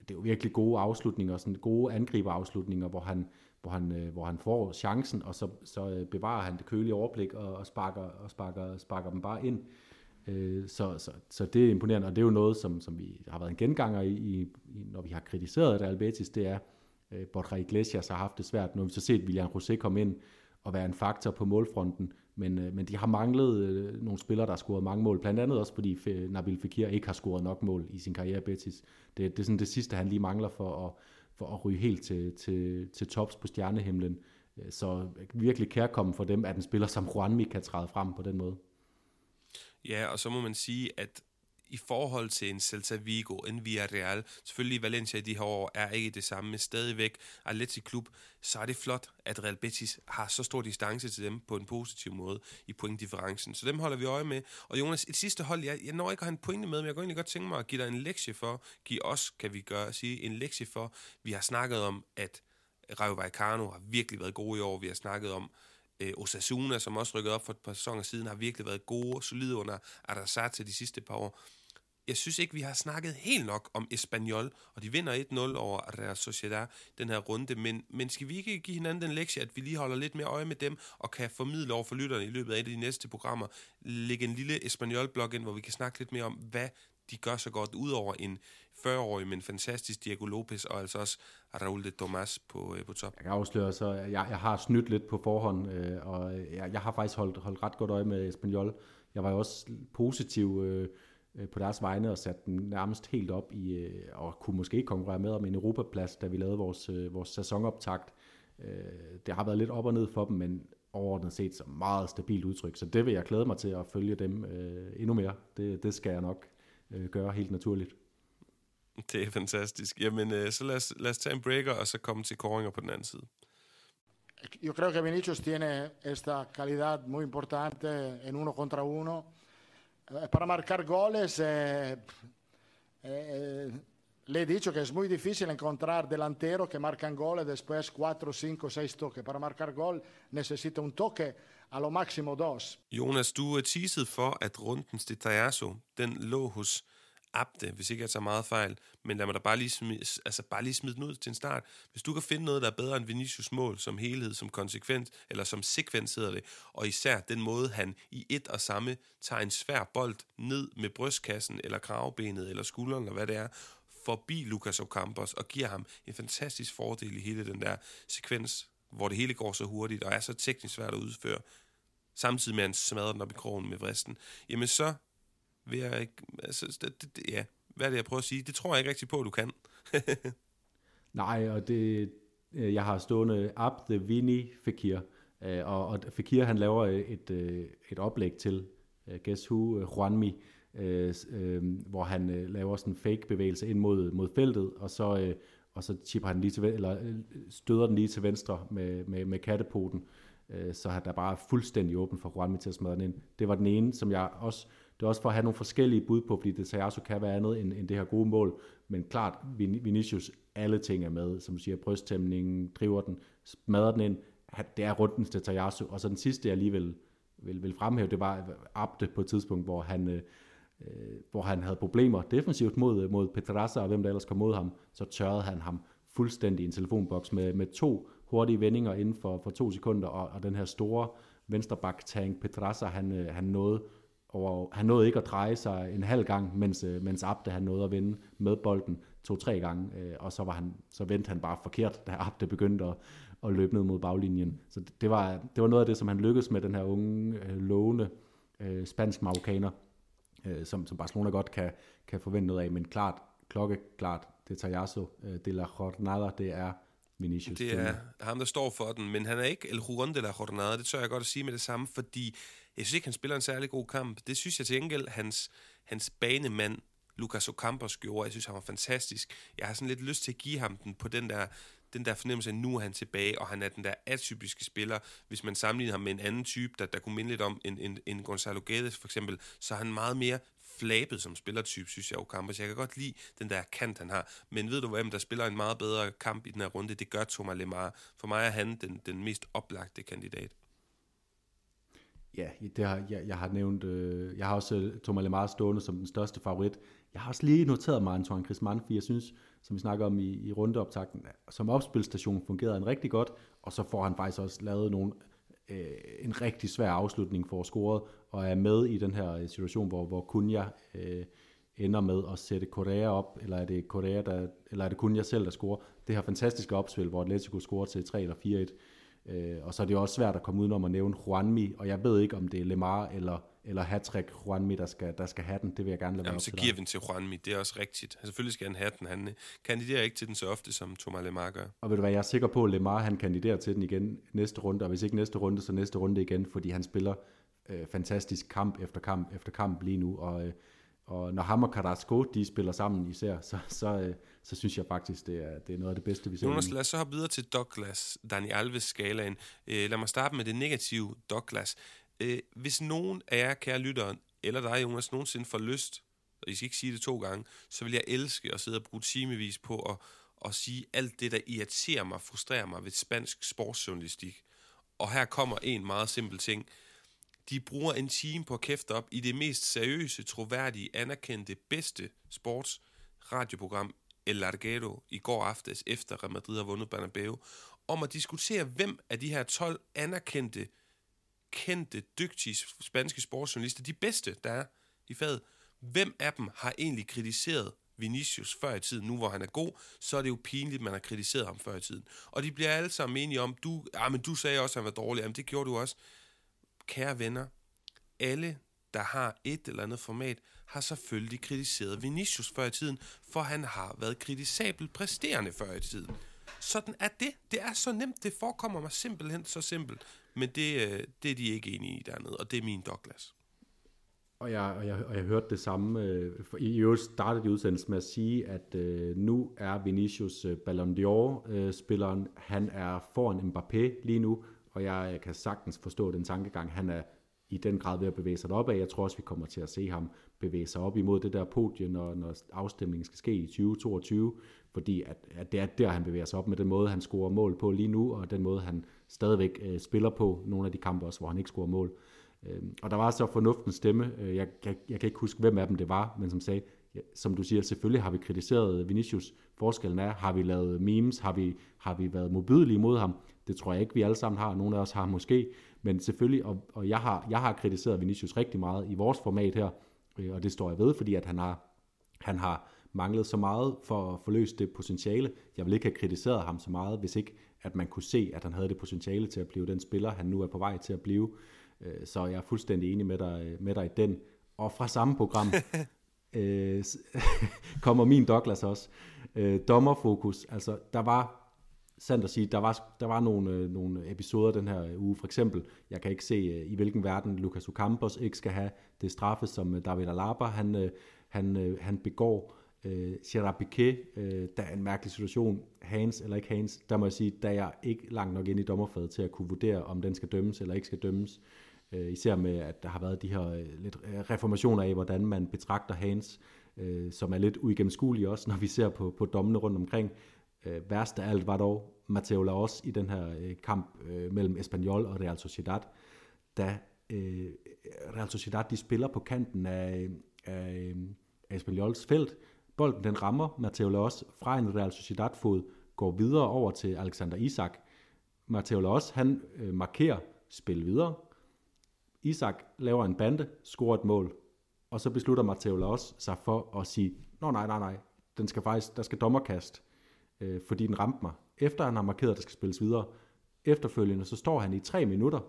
det er jo virkelig gode afslutninger, sådan gode angriberafslutninger, hvor han, hvor han, øh, hvor han får chancen, og så, så bevarer han det kølige overblik og, og, sparker, og sparker, sparker dem bare ind. Øh, Øh, så, så, så det er imponerende, og det er jo noget, som, som vi har været en genganger i, i, når vi har kritiseret Real Betis, det er, øh, Borja Iglesias har haft det svært. Nu har vi så set William José komme ind og være en faktor på målfronten, men, øh, men de har manglet øh, nogle spillere, der har scoret mange mål, blandt andet også fordi Nabil Fekir ikke har scoret nok mål i sin karriere Betis. Det, det er sådan det sidste, han lige mangler for at, for at ryge helt til, til, til tops på stjernehimlen. Øh, så virkelig kærkommen for dem, at en spiller som Juanmi kan træde frem på den måde. Ja, og så må man sige, at i forhold til en Celta Vigo, en Villarreal, selvfølgelig Valencia i de her år er ikke det samme, men stadigvæk Atleti Klub, så er det flot, at Real Betis har så stor distance til dem på en positiv måde i pointdifferencen. Så dem holder vi øje med. Og Jonas, et sidste hold, jeg, jeg når ikke at have en pointe med, men jeg kunne egentlig godt tænke mig at give dig en lektie for, give os, kan vi gøre, sige, en lektie for. Vi har snakket om, at Rayo Vallecano har virkelig været gode i år. Vi har snakket om, øh, Osasuna, som også rykkede op for et par sæsoner siden, har virkelig været gode og solide under Arrasate de sidste par år. Jeg synes ikke, vi har snakket helt nok om Espanyol, og de vinder 1-0 over Real Sociedad den her runde, men, men skal vi ikke give hinanden den lektie, at vi lige holder lidt mere øje med dem, og kan formidle over for lytterne i løbet af de næste programmer, lægge en lille Espanyol-blog ind, hvor vi kan snakke lidt mere om, hvad de gør så godt, ud over en 40-årig, men fantastisk Diego Lopez, og altså også Raul de Tomas på, øh, på top. Jeg kan afsløre, så jeg, jeg har snydt lidt på forhånd, øh, og øh, jeg, jeg har faktisk holdt, holdt ret godt øje med Espanyol. Jeg var jo også positiv øh, øh på deres vegne og satte den nærmest helt op i, øh, og kunne måske ikke konkurrere med om en Europaplads, da vi lavede vores, øh, vores sæsonoptakt. Øh, det har været lidt op og ned for dem, men overordnet set så meget stabilt udtryk, så det vil jeg glæde mig til at følge dem endnu mere. Det, det skal jeg nok gøre helt naturligt. Det er fantastisk. Jamen, så lad os, lad os tage en breaker, og så komme til koringer på den anden side. Yo creo que Vinicius tiene esta calidad muy importante en uno contra uno. Eh, para marcar goles, eh, eh, le he dicho que es muy difícil encontrar delantero que marcan goles después 4, 5, 6 toques. Para marcar gol necesita un toque, a lo máximo dos. Jonas, du er teaset for, at rundens detajasso, den lå hos Abde, hvis ikke jeg tager meget fejl, men lad mig da bare lige, smide, altså bare lige smide den ud til en start. Hvis du kan finde noget, der er bedre end Vinicius mål som helhed, som konsekvens, eller som sekvens hedder det, og især den måde, han i et og samme tager en svær bold ned med brystkassen, eller kravbenet, eller skulderen, eller hvad det er, forbi Lucas Ocampos, og giver ham en fantastisk fordel i hele den der sekvens, hvor det hele går så hurtigt, og er så teknisk svært at udføre, samtidig med at han smadrer den op i krogen med vristen, jamen så vil jeg ikke... Altså, det, det, ja, hvad er det, jeg prøver at sige? Det tror jeg ikke rigtig på, at du kan. Nej, og det, øh, jeg har stående Ab the Vini Fekir, øh, og, og Fekir han laver et, øh, et oplæg til Guess Who, Juanmi, hvor han laver sådan en fake bevægelse ind mod, mod feltet, og så, og så chipper han lige til, eller støder den lige til venstre med, med, med kattepoten, så der bare er fuldstændig åben for Juanmi til at smadre den ind. Det var den ene, som jeg også det er også for at have nogle forskellige bud på, fordi det Tajasso kan være andet end, end det her gode mål. Men klart, Vinicius, alle ting er med. Som du siger, brysttæmningen, driver den, smadrer den ind. Det er rundens til Tajasso. Og så den sidste, jeg alligevel vil, vil, vil fremhæve, det var øh, Abde på et tidspunkt, hvor han, øh, øh hvor han havde problemer defensivt mod, øh, mod Petrasa og hvem der ellers kom mod ham. Så tørrede han ham fuldstændig i en telefonboks med, med to hurtige vendinger inden for, for to sekunder, og, og den her store venstreback tank Petrasa, han, han nåede over, han nåede ikke at dreje sig en halv gang, mens, øh, mens Abde han nåede at vinde med bolden to-tre gange, øh, og så, var han, så vendte han bare forkert, da Abde begyndte at, at løbe ned mod baglinjen. Så det, det, var, det var noget af det, som han lykkedes med, den her unge, øh, lovende øh, spansk marokkaner, øh, som, som Barcelona godt kan, kan forvente noget af, men klart, klokke klart, detallazo øh, de la jornada, det er Vinicius. Det er ham, der står for den, men han er ikke El Juron de la Jornada, det tør jeg godt at sige med det samme, fordi jeg synes ikke, han spiller en særlig god kamp. Det synes jeg til gengæld, hans, hans banemand, Lucas Ocampos gjorde. Jeg synes, han var fantastisk. Jeg har sådan lidt lyst til at give ham den på den der, den der fornemmelse, at nu er han tilbage, og han er den der atypiske spiller. Hvis man sammenligner ham med en anden type, der, der kunne minde lidt om en, en, en Gonzalo Guedes for eksempel, så er han meget mere flabet som spillertype, synes jeg, Ocampos. Jeg kan godt lide den der kant, han har. Men ved du hvem, der spiller en meget bedre kamp i den her runde? Det gør Thomas Lemar. For mig er han den, den mest oplagte kandidat. Ja, det har, jeg, jeg har nævnt, øh, jeg har også øh, Thomas Lemar stående som den største favorit. Jeg har også lige noteret mig Antoine Griezmann, fordi jeg synes, som vi snakker om i, i rundeoptakten, som opspilstation fungerede han rigtig godt, og så får han faktisk også lavet nogle, øh, en rigtig svær afslutning for scoret, og er med i den her øh, situation, hvor, hvor Kunja øh, ender med at sætte Korea op, eller er det Korea, der, eller er det Kunja selv, der scorer. Det her fantastiske opspil, hvor Atletico scorer til 3 eller 4-1, Øh, og så er det også svært at komme udenom at nævne Juanmi, og jeg ved ikke, om det er Lemar eller, eller Hattrick Juanmi, der skal, der skal have den. Det vil jeg gerne lade Jamen, være så giver vi den til Juanmi. Det er også rigtigt. Altså, selvfølgelig skal han have den. Han kandiderer ikke til den så ofte, som Thomas Lemar gør. Og ved du hvad, jeg er sikker på, at Lemar han kandiderer til den igen næste runde, og hvis ikke næste runde, så næste runde igen, fordi han spiller øh, fantastisk kamp efter kamp efter kamp lige nu, og øh, og når ham og Carrasco, de spiller sammen især, så, så, øh, så synes jeg faktisk, det er, det er noget af det bedste, vi ser. Jonas, lad os så hoppe videre til Douglas, Dani Alves-skalaen. Øh, lad mig starte med det negative Douglas. Øh, hvis nogen af jer, kære lyttere, eller dig, Jonas, nogensinde får lyst, og I skal ikke sige det to gange, så vil jeg elske at sidde og bruge timevis på at, at sige alt det, der irriterer mig, frustrerer mig ved spansk sportsjournalistik. Og her kommer en meget simpel ting – de bruger en time på at kæfte op i det mest seriøse, troværdige, anerkendte, bedste sports radioprogram El Larguero i går aftes, efter Real Madrid har vundet Bernabeu, om at diskutere, hvem af de her 12 anerkendte, kendte, dygtige spanske sportsjournalister, de bedste, der er i faget, hvem af dem har egentlig kritiseret Vinicius før i tiden, nu hvor han er god, så er det jo pinligt, man har kritiseret ham før i tiden. Og de bliver alle sammen enige om, du, ah, men du sagde også, at han var dårlig. Jamen, det gjorde du også kære venner, alle, der har et eller andet format, har selvfølgelig kritiseret Vinicius før i tiden, for han har været kritisabelt præsterende før i tiden. Sådan er det. Det er så nemt. Det forekommer mig simpelthen så simpelt. Men det, øh, det er de ikke enige i dernede, og det er min Douglas. Og jeg, og jeg, og jeg hørte det samme. Øh, I øvrigt startede de udsendelsen med at sige, at øh, nu er Vinicius øh, Ballon d'Or-spilleren. Øh, han er foran Mbappé lige nu, og jeg kan sagtens forstå den tankegang. Han er i den grad ved at bevæge sig op af. Jeg tror også, vi kommer til at se ham bevæge sig op imod det der podie, når, når afstemningen skal ske i 2022, fordi at, at det er der, han bevæger sig op med den måde, han scorer mål på lige nu, og den måde, han stadigvæk øh, spiller på nogle af de kampe også, hvor han ikke scorer mål. Øh, og der var så fornuftens stemme, øh, jeg, jeg, jeg kan ikke huske, hvem af dem det var, men som sagde, ja, som du siger, selvfølgelig har vi kritiseret Vinicius. Forskellen er, har vi lavet memes, har vi, har vi været modbydelige mod ham? Det tror jeg ikke, vi alle sammen har. Nogle af os har måske. Men selvfølgelig, og, og jeg, har, jeg har kritiseret Vinicius rigtig meget i vores format her, øh, og det står jeg ved, fordi at han har, han har manglet så meget for at forløse det potentiale. Jeg vil ikke have kritiseret ham så meget, hvis ikke at man kunne se, at han havde det potentiale til at blive den spiller, han nu er på vej til at blive. Øh, så jeg er fuldstændig enig med dig, med dig i den. Og fra samme program øh, kommer min Douglas også. Øh, dommerfokus. Altså, der var sandt at sige, der var, der var nogle, øh, nogle episoder den her øh, uge. For eksempel, jeg kan ikke se, øh, i hvilken verden Lucas Ocampos ikke skal have det straffe, som øh, David Alaba han, øh, han, øh, han begår. Øh, Gerard Piquet, øh, der er en mærkelig situation. Hans eller ikke Hans, der må jeg sige, der er jeg ikke langt nok ind i dommerfadet til at kunne vurdere, om den skal dømmes eller ikke skal dømmes. Øh, især med, at der har været de her øh, lidt øh, reformationer af, hvordan man betragter Hans, øh, som er lidt uigennemskuelige også, når vi ser på, på dommene rundt omkring. Øh, værst af alt var dog Mateo Laos i den her øh, kamp øh, mellem Espanyol og Real Sociedad, da øh, Real Sociedad de spiller på kanten af, øh, af, af Espanyols felt. Bolden den rammer Mateo Laos fra en Real Sociedad-fod, går videre over til Alexander Isak. Mateo Laos, han øh, markerer spil videre. Isak laver en bande, scorer et mål, og så beslutter Mateo Laos sig for at sige, nå nej, nej, nej, den skal faktisk, der skal dommerkast øh, fordi den ramte mig. Efter han har markeret, at der skal spilles videre, efterfølgende, så står han i tre minutter,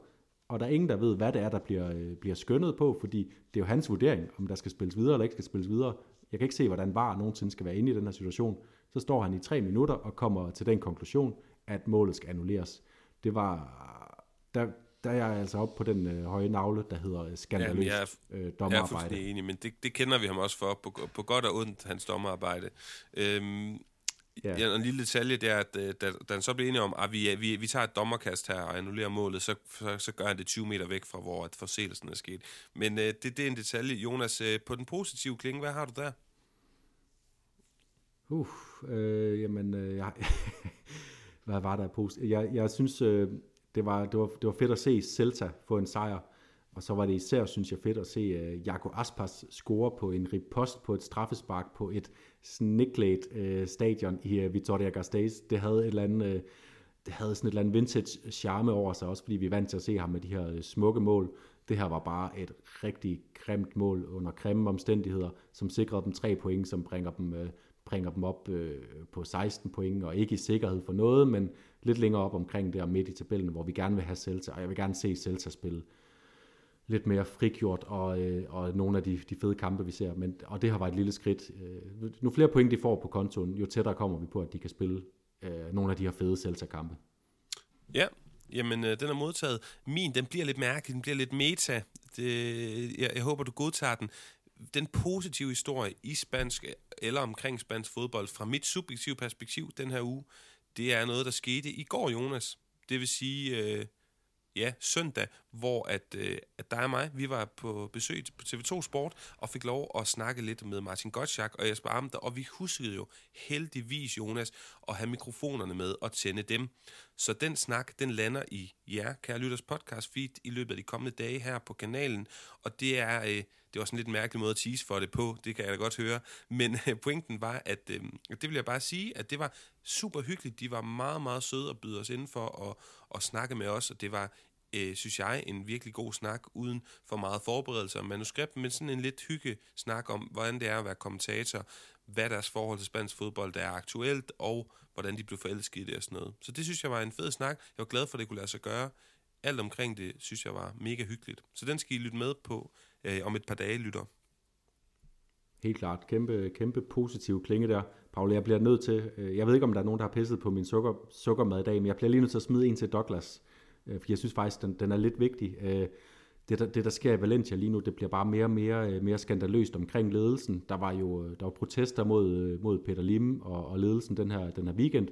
og der er ingen, der ved, hvad det er, der bliver, øh, bliver skønnet på, fordi det er jo hans vurdering, om der skal spilles videre eller ikke skal spilles videre. Jeg kan ikke se, hvordan VAR nogensinde skal være inde i den her situation. Så står han i tre minutter og kommer til den konklusion, at målet skal annulleres. Det var, der, der er jeg altså op på den øh, høje navle, der hedder skandaløst jeg er, øh, Jeg er dommerarbejde. fuldstændig enig, men det, det kender vi ham også for, på, på godt og ondt, hans dommerarbejde. Øhm, Ja. ja. en lille detalje, det er, at øh, da, da han så blev enige om, at vi, vi, vi tager et dommerkast her og annullerer målet, så, så, så gør han det 20 meter væk fra, hvor at forseelsen er sket. Men øh, det, det er en detalje. Jonas, øh, på den positive klinge, hvad har du der? Uh, øh, jamen, øh, jeg, hvad var der post? Jeg, jeg synes, øh, det, var, det, var, det var fedt at se Celta få en sejr, og så var det især, synes jeg, fedt at se uh, Jaco Aspas score på en ripost på et straffespark på et sniklet uh, øh, stadion i øh, uh, Vitoria-Gasteiz. Det havde et eller andet... Uh, det havde sådan et eller andet vintage charme over sig, også fordi vi er vant til at se ham med de her smukke mål. Det her var bare et rigtig grimt mål under grimme omstændigheder, som sikrede dem tre point, som bringer dem, øh, bringer dem op øh, på 16 point, og ikke i sikkerhed for noget, men lidt længere op omkring der midt i tabellen, hvor vi gerne vil have Celta, og jeg vil gerne se Celta spille lidt mere frigjort, og, øh, og nogle af de, de fede kampe, vi ser. Men, og det har været et lille skridt. Øh, nu flere point de får på kontoen, jo tættere kommer vi på, at de kan spille øh, nogle af de her fede Celta-kampe. Ja, jamen øh, den er modtaget. Min, den bliver lidt mærkelig, den bliver lidt meta. Det, jeg, jeg håber, du godtager den. Den positive historie i spansk eller omkring spansk fodbold, fra mit subjektive perspektiv den her uge, det er noget, der skete i går, Jonas. Det vil sige, øh, ja, søndag, hvor at, øh, at dig og mig, vi var på besøg på TV2 Sport, og fik lov at snakke lidt med Martin Gottschalk og Jesper Amter, og vi huskede jo heldigvis, Jonas, at have mikrofonerne med og tænde dem. Så den snak, den lander i jer, kære lytters podcast feed, i løbet af de kommende dage her på kanalen, og det er... Øh, det var sådan lidt en mærkelig måde at tease for det på, det kan jeg da godt høre. Men øh, pointen var, at øh, det vil jeg bare sige, at det var super hyggeligt. De var meget, meget søde at byde os indenfor og, og snakke med os, og det var øh, synes jeg, en virkelig god snak, uden for meget forberedelse og manuskript, men sådan en lidt hygge snak om, hvordan det er at være kommentator, hvad deres forhold til spansk fodbold er aktuelt, og hvordan de blev forelsket i det og sådan noget. Så det synes jeg var en fed snak. Jeg var glad for, at det kunne lade sig gøre. Alt omkring det, synes jeg var mega hyggeligt. Så den skal I lytte med på øh, om et par dage, lytter. Helt klart. Kæmpe, kæmpe positiv klinge der. Paul, jeg bliver nødt til, øh, jeg ved ikke, om der er nogen, der har pisset på min sukker, sukkermad i dag, men jeg bliver lige nødt til at smide en til Douglas, øh, for jeg synes faktisk, den, den er lidt vigtig. Øh, det, der, det, der sker i Valencia lige nu, det bliver bare mere og mere, øh, mere skandaløst omkring ledelsen. Der var jo øh, der var protester mod, øh, mod Peter Lim og, og ledelsen den her, den her weekend.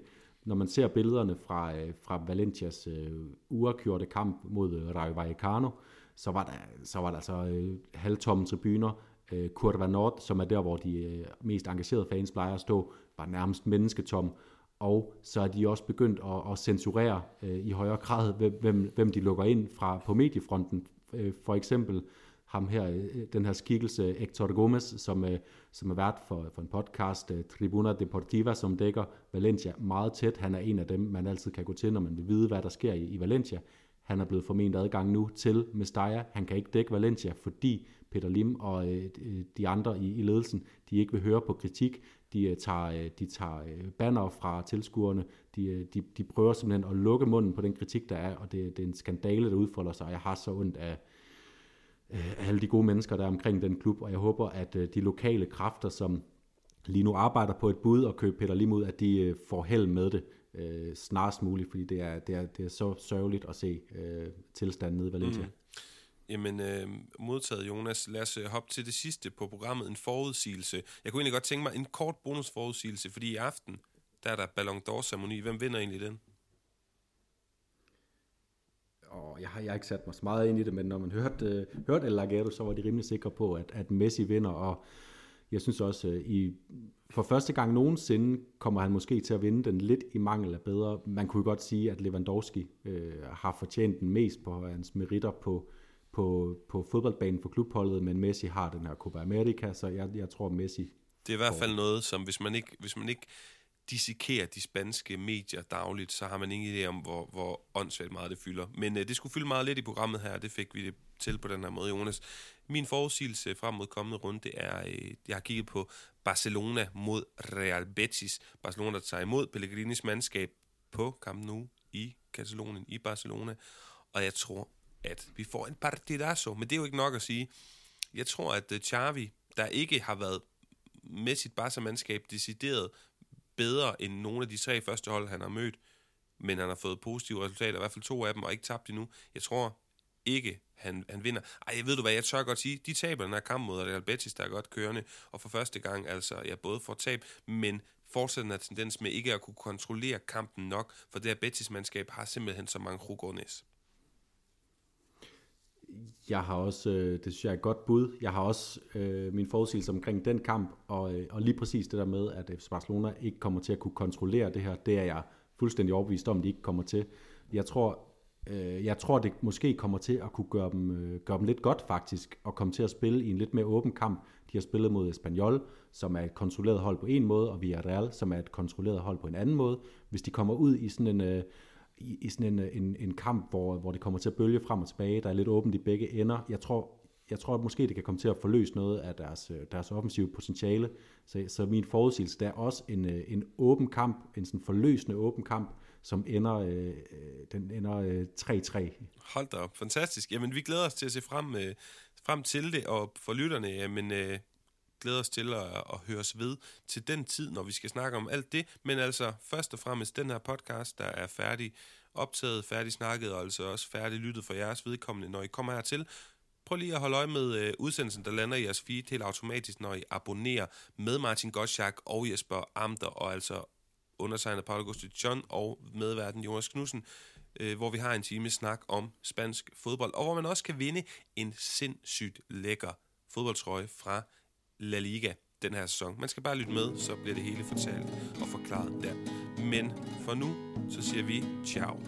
Når man ser billederne fra, fra Valencias uh, uafgjorte kamp mod Rayo Vallecano, så var der, så var der altså halvtomme tribuner. Øh, uh, Curva Nord, som er der, hvor de øh, mest engagerede fans plejer at stå, var nærmest mennesketom. Og så er de også begyndt at, at censurere øh, i højere grad, hvem, hvem de lukker ind fra på mediefronten. Øh, for eksempel ham her, den her skikkelse Hector Gomez, som, øh, som er vært for, for en podcast, øh, Tribuna Deportiva, som dækker Valencia meget tæt. Han er en af dem, man altid kan gå til, når man vil vide, hvad der sker i, i Valencia. Han er blevet forment adgang nu til Mestalla. Han kan ikke dække Valencia, fordi Peter Lim og øh, de andre i, i ledelsen, de ikke vil høre på kritik. De øh, tager, øh, de tager øh, banner fra tilskuerne. De, øh, de, de prøver simpelthen at lukke munden på den kritik, der er, og det, det er en skandale, der udfolder sig. Jeg har så ondt af, øh, alle de gode mennesker, der er omkring den klub, og jeg håber, at øh, de lokale kræfter, som lige nu arbejder på et bud og købe Peter Lim ud, at de øh, får held med det øh, snarest muligt, fordi det er, det, er, det er så sørgeligt at se øh, tilstanden nede i Valencia. Mm. Jamen, øh, modtaget Jonas, lad os øh, hoppe til det sidste på programmet, en forudsigelse. Jeg kunne egentlig godt tænke mig en kort bonusforudsigelse, fordi i aften, der er der Ballon d'Or-ceremoni. Hvem vinder egentlig den? Og jeg har, jeg har ikke sat mig så meget ind i det, men når man hørte, øh, hørte El Lagado, så var de rimelig sikre på, at, at Messi vinder, og jeg synes også, øh, i, for første gang nogensinde kommer han måske til at vinde den lidt i mangel af bedre. Man kunne godt sige, at Lewandowski øh, har fortjent den mest på hans meritter på, på, på fodboldbanen for klubholdet, men Messi har den her Copa America, så jeg, jeg tror Messi... Det er i hvert fald noget, som hvis man ikke, hvis man ikke dissekerer de spanske medier dagligt, så har man ingen idé om, hvor, hvor åndssvagt meget det fylder. Men øh, det skulle fylde meget lidt i programmet her, og det fik vi det til på den her måde, Jonas. Min forudsigelse frem mod kommende runde, det er, øh, jeg har kigget på Barcelona mod Real Betis. Barcelona, der tager imod Pellegrinis mandskab på Camp Nou i Katalonien, i Barcelona. Og jeg tror, at vi får en partidazo, men det er jo ikke nok at sige. Jeg tror, at øh, Xavi, der ikke har været med sit Barca-mandskab decideret bedre end nogle af de tre første hold, han har mødt, men han har fået positive resultater, i hvert fald to af dem, og ikke tabt endnu. Jeg tror ikke, han, han vinder. Ej, jeg ved du hvad, jeg tør godt sige, de taber den her kamp mod Real Betis, der er godt kørende, og for første gang, altså, jeg både får tab, men fortsætter en tendens med ikke at kunne kontrollere kampen nok, for det her Betis-mandskab har simpelthen så mange Rugornes. Jeg har også, øh, det synes jeg er et godt bud, jeg har også øh, min forudsigelse omkring den kamp, og, øh, og lige præcis det der med, at FC Barcelona ikke kommer til at kunne kontrollere det her, det er jeg fuldstændig overbevist om, de ikke kommer til. Jeg tror, øh, jeg tror det måske kommer til at kunne gøre dem, øh, gøre dem lidt godt faktisk, og komme til at spille i en lidt mere åben kamp. De har spillet mod Espanyol, som er et kontrolleret hold på en måde, og Villarreal, som er et kontrolleret hold på en anden måde. Hvis de kommer ud i sådan en... Øh, i, i sådan en, øh, en, en kamp, hvor, hvor det kommer til at bølge frem og tilbage, der er lidt åbent i begge ender. Jeg tror, jeg tror at måske det kan komme til at forløse noget af deres, øh, deres offensive potentiale. Så, så min forudsigelse, der er også en, øh, en åben kamp, en sådan forløsende åben kamp, som ender, øh, den ender øh, 3-3. Hold da op, fantastisk. Jamen, vi glæder os til at se frem, øh, frem til det, og for lytterne, jamen, øh, glæder os til at, at høre os ved til den tid, når vi skal snakke om alt det. Men altså, først og fremmest den her podcast, der er færdig optaget, færdig snakket, og altså også færdig lyttet for jeres vedkommende, når I kommer hertil. Prøv lige at holde øje med øh, udsendelsen, der lander i jeres feed helt automatisk, når I abonnerer med Martin Gottschalk og Jesper Amter, og altså undertegnet Paul Augusto John og medverden Jonas Knudsen, øh, hvor vi har en time snak om spansk fodbold, og hvor man også kan vinde en sindssygt lækker fodboldtrøje fra La Liga den her sæson. Man skal bare lytte med, så bliver det hele fortalt og forklaret der. Men for nu, så siger vi ciao.